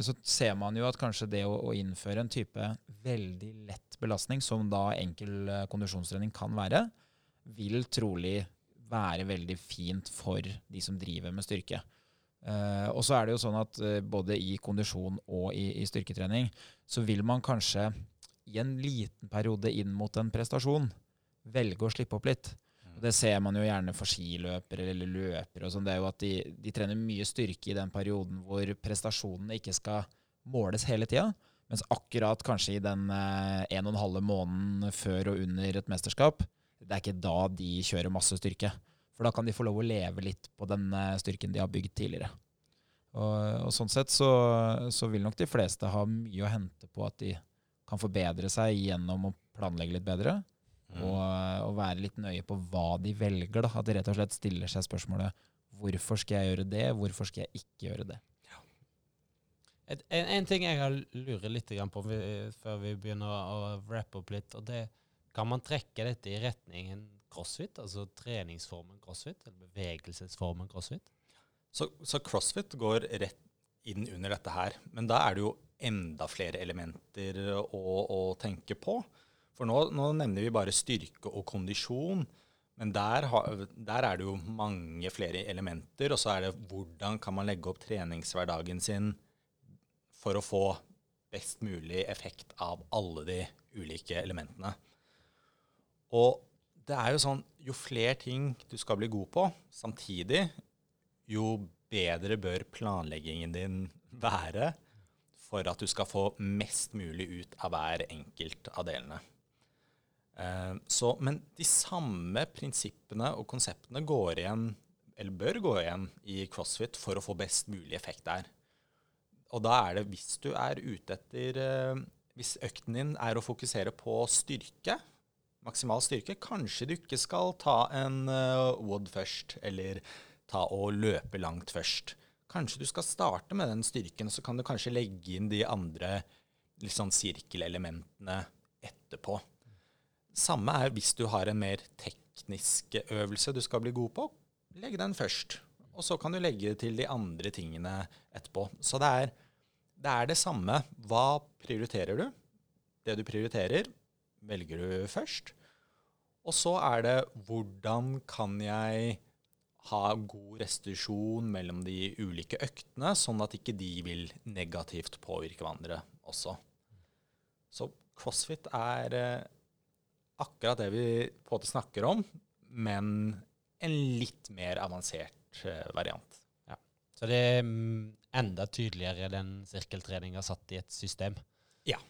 så, ser man jo at kanskje det å, å, innføre en type veldig lett belastning, som da enkel eh, kondisjonstrening kan være, vil trolig være veldig fint for de som driver med styrke. Uh, og så er det jo sånn at uh, både i kondisjon og i, i, styrketrening så vil man kanskje i en liten periode inn mot en prestasjon velge å slippe opp litt. Og det ser man jo gjerne for skiløpere eller løpere. og sånn, det er jo at de, de, trener mye styrke i den perioden hvor prestasjonene ikke skal måles hele tida. Mens akkurat kanskje i den uh, en og en halve måneden før og under et mesterskap, det er ikke da de kjører masse styrke. For da kan de få lov å leve litt på den eh, styrken de har bygd tidligere. Og, og sånn sett så, så, vil nok de fleste ha mye å hente på at de kan forbedre seg gjennom å planlegge litt bedre. Mm. Og, og, være litt nøye på hva de velger. Da. At de rett og slett stiller seg spørsmålet hvorfor skal jeg gjøre det, hvorfor skal jeg ikke gjøre det. Ja. Et, en, en, ting jeg har lurer litt på før vi begynner å wrappe opp litt, og det kan man trekke dette i retningen crossfit, altså treningsformen crossfit, eller bevegelsesformen crossfit? Så, så, crossfit går rett inn under dette her. Men da er det jo enda flere elementer å, å tenke på. For nå, nå, nevner vi bare styrke og kondisjon. Men der, der, er det jo mange flere elementer. Og så er det hvordan kan man legge opp treningshverdagen sin for å få best mulig effekt av alle de ulike elementene. Og det er jo sånn Jo flere ting du skal bli god på samtidig, jo bedre bør planleggingen din være for at du skal få mest mulig ut av hver enkelt av delene. Uh, så, men de samme prinsippene og konseptene går igjen, eller bør gå igjen i CrossFit for å få best mulig effekt der. Og da er det, hvis du er ute etter uh, Hvis økten din er å fokusere på styrke, maksimal styrke. Kanskje du ikke skal ta en wood WOD først, eller ta og løpe langt først. Kanskje du skal starte med den styrken, så kan du kanskje legge inn de andre liksom, sirkelelementene etterpå. Samme er hvis du har en mer teknisk øvelse du skal bli god på, legg den først. Og så kan du legge til de andre tingene etterpå. Så det er det, er det samme. Hva prioriterer du? Det du prioriterer, velger du først. Og så er det hvordan kan jeg ha god restitusjon mellom de ulike øktene, sånn at ikke de vil negativt påvirke hverandre også. Så crossfit er eh, akkurat det vi på en måte snakker om, men en litt mer avansert eh, variant. Ja. Så det er mm, enda tydeligere den sirkeltreninga satt i et system. Ja.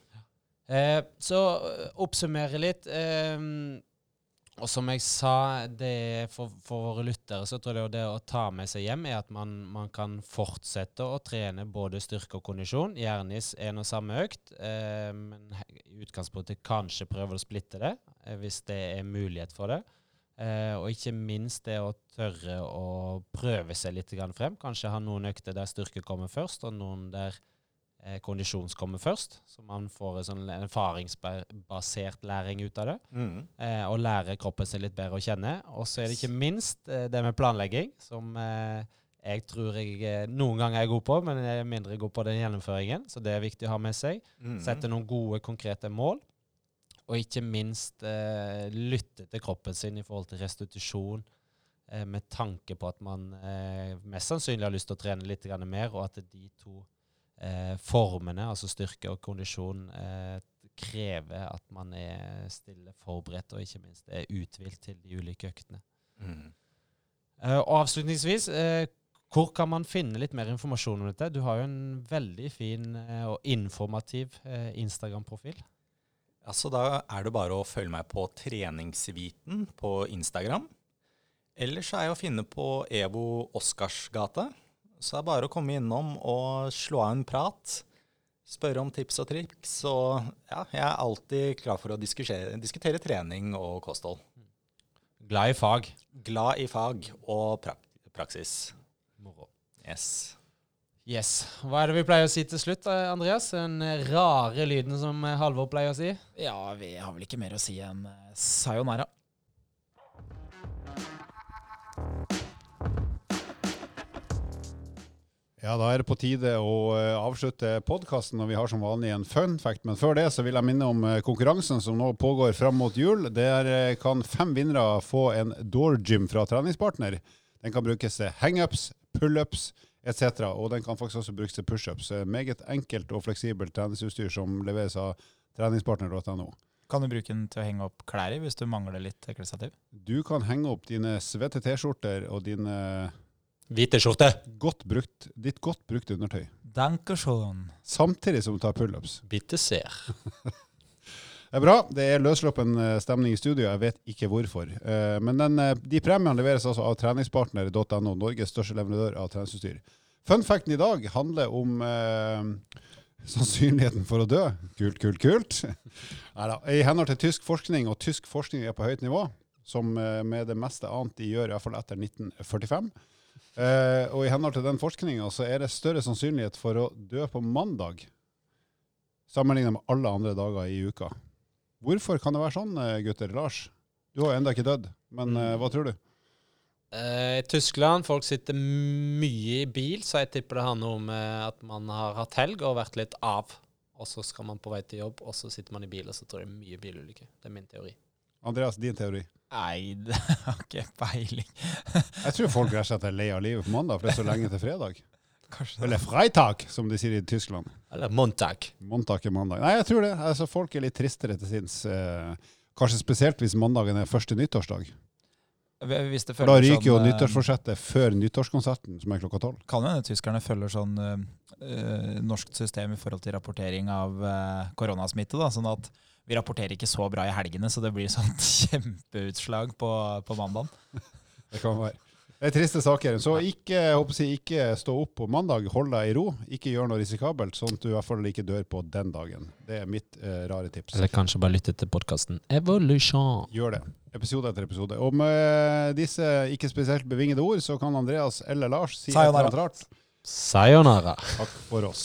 Eh, så eh, oppsummere litt. Eh, og som jeg sa, det for, for, våre lyttere så tror jeg det å ta med seg hjem er at man, man kan fortsette å trene både styrke og kondisjon, gjerne i en og samme økt. Eh, men i utgangspunktet kanskje prøve å splitte det, eh, hvis det er mulighet for det. Eh, og ikke minst det å tørre å prøve seg litt frem. Kanskje ha noen økter der styrke kommer først, og noen der eh, kondisjon kommer først. Så man får en sånn erfaringsbasert læring ut av det. Mm. Eh, og lære kroppen sin litt bedre å kjenne. Og så er det ikke minst eh, det med planlegging, som eh, jeg tror jeg eh, noen ganger er god på, men jeg er mindre god på den gjennomføringen. Så det er viktig å ha med seg. Mm. Sette noen gode, konkrete mål. Og ikke minst eh, lytte til kroppen sin i forhold til restitusjon, med tanke på at man mest sannsynlig har lyst til å trene litt mer, og at de to eh, formene, altså styrke og kondisjon, eh, krever at man er stille forberedt og ikke minst er uthvilt til de ulike øktene. Mm. Eh, og avslutningsvis, eh, hvor kan man finne litt mer informasjon om dette? Du har jo en veldig fin eh, og informativ eh, Instagram-profil. Altså, da er det bare å følge meg på Treningsviten på Instagram. Ellers er jeg å finne på EVO Oscarsgate. Så det er bare å komme innom og slå av en prat. Spørre om tips og triks. Og ja, jeg er alltid klar for å diskutere, diskutere trening og kosthold. Glad i fag. Glad i fag og prak praksis. Moro. Yes. Yes. Hva er det vi pleier å si til slutt, Andreas? Den rare lyden som Halvor pleier å si? Ja, vi har vel ikke mer å si enn sayonara. Ja, da er det på tide å uh, avslutte podkasten, og vi har som vanlig en fun fact. Men før det så vil jeg minne om uh, konkurransen som nå pågår fram mot jul. Der uh, kan fem vinnere få en door gym fra treningspartner. Den kan brukes til hangups, pullups etc. Og den kan faktisk også brukes til pushups. meget enkelt og fleksibelt treningsutstyr som leveres av treningspartner.no. Kan du bruke den til å henge opp klær i hvis du mangler litt klesstativ? Du kan henge opp dine svette T-skjorter og dine Hvite skjorte. Godt brukt, ditt godt brukte undertøy. Dankeschön. Samtidig som du tar pullups. Bitte ser. [laughs] det er bra. Det er løssluppen eh, stemning i studio. Jeg vet ikke hvorfor. Eh, men den, eh, de premiene leveres altså av treningspartner.no, Norges største leverandør av treningsutstyr. Funfacten i dag handler om eh, sannsynligheten for å dø. Kult, kult, kult. [laughs] Neida. I henhold til tysk forskning, og tysk forskning er på høyt nivå, som med det meste annet de gjør, iallfall etter 1945 Uh, og i henhold til den forskninga så er det større sannsynlighet for å dø på mandag sammenlignet med alle andre dager i uka. Hvorfor kan det være sånn, eh, gutter? Lars, du har jo ennå ikke dødd, men eh, hva tror du? I Tyskland folk sitter mye i bil, så jeg tipper det handler om at man har hatt helg og vært litt av. Og så skal man på vei til jobb, og så sitter man i bil, og så tror jeg mye bilulykker. Det er min teori. Andreas, din teori? Nei, [laughs] det har ikke peiling. jeg tror folk rett og slett er lei av livet på mandag, for det er så lenge til fredag. Kanskje Eller freitag, som de sier i Tyskland. Eller montag. Montag er mandag. Nei, jeg tror det. Altså, folk er litt tristere til sinns. Eh, kanskje spesielt hvis mandagen er første nyttårsdag. da ryker sånn, jo uh, nyttårsforsettet før nyttårskonserten, som er klokka tolv. Kan hende tyskerne følger sånn uh, uh, norsk system i forhold til rapportering av koronasmitte. da, sånn at vi rapporterer ikke så bra i helgene, så det blir sånn [laughs] kjempeutslag på, på mandag. [laughs] Det kan være. Det er triste saker. Så ikke, jeg, ikke stå opp på mandag, hold deg i ro. Ikke gjør noe risikabelt, sånn at du i hvert fall ikke dør på den dagen. Det er mitt eh, rare tips. Eller kanskje bare lytte til podkasten Evolution. Gjør det. Episode etter episode. Og med disse ikke spesielt bevingede ord, så kan Andreas eller Lars si Sayonara. et eller annet rart. Sayonara. Takk for oss.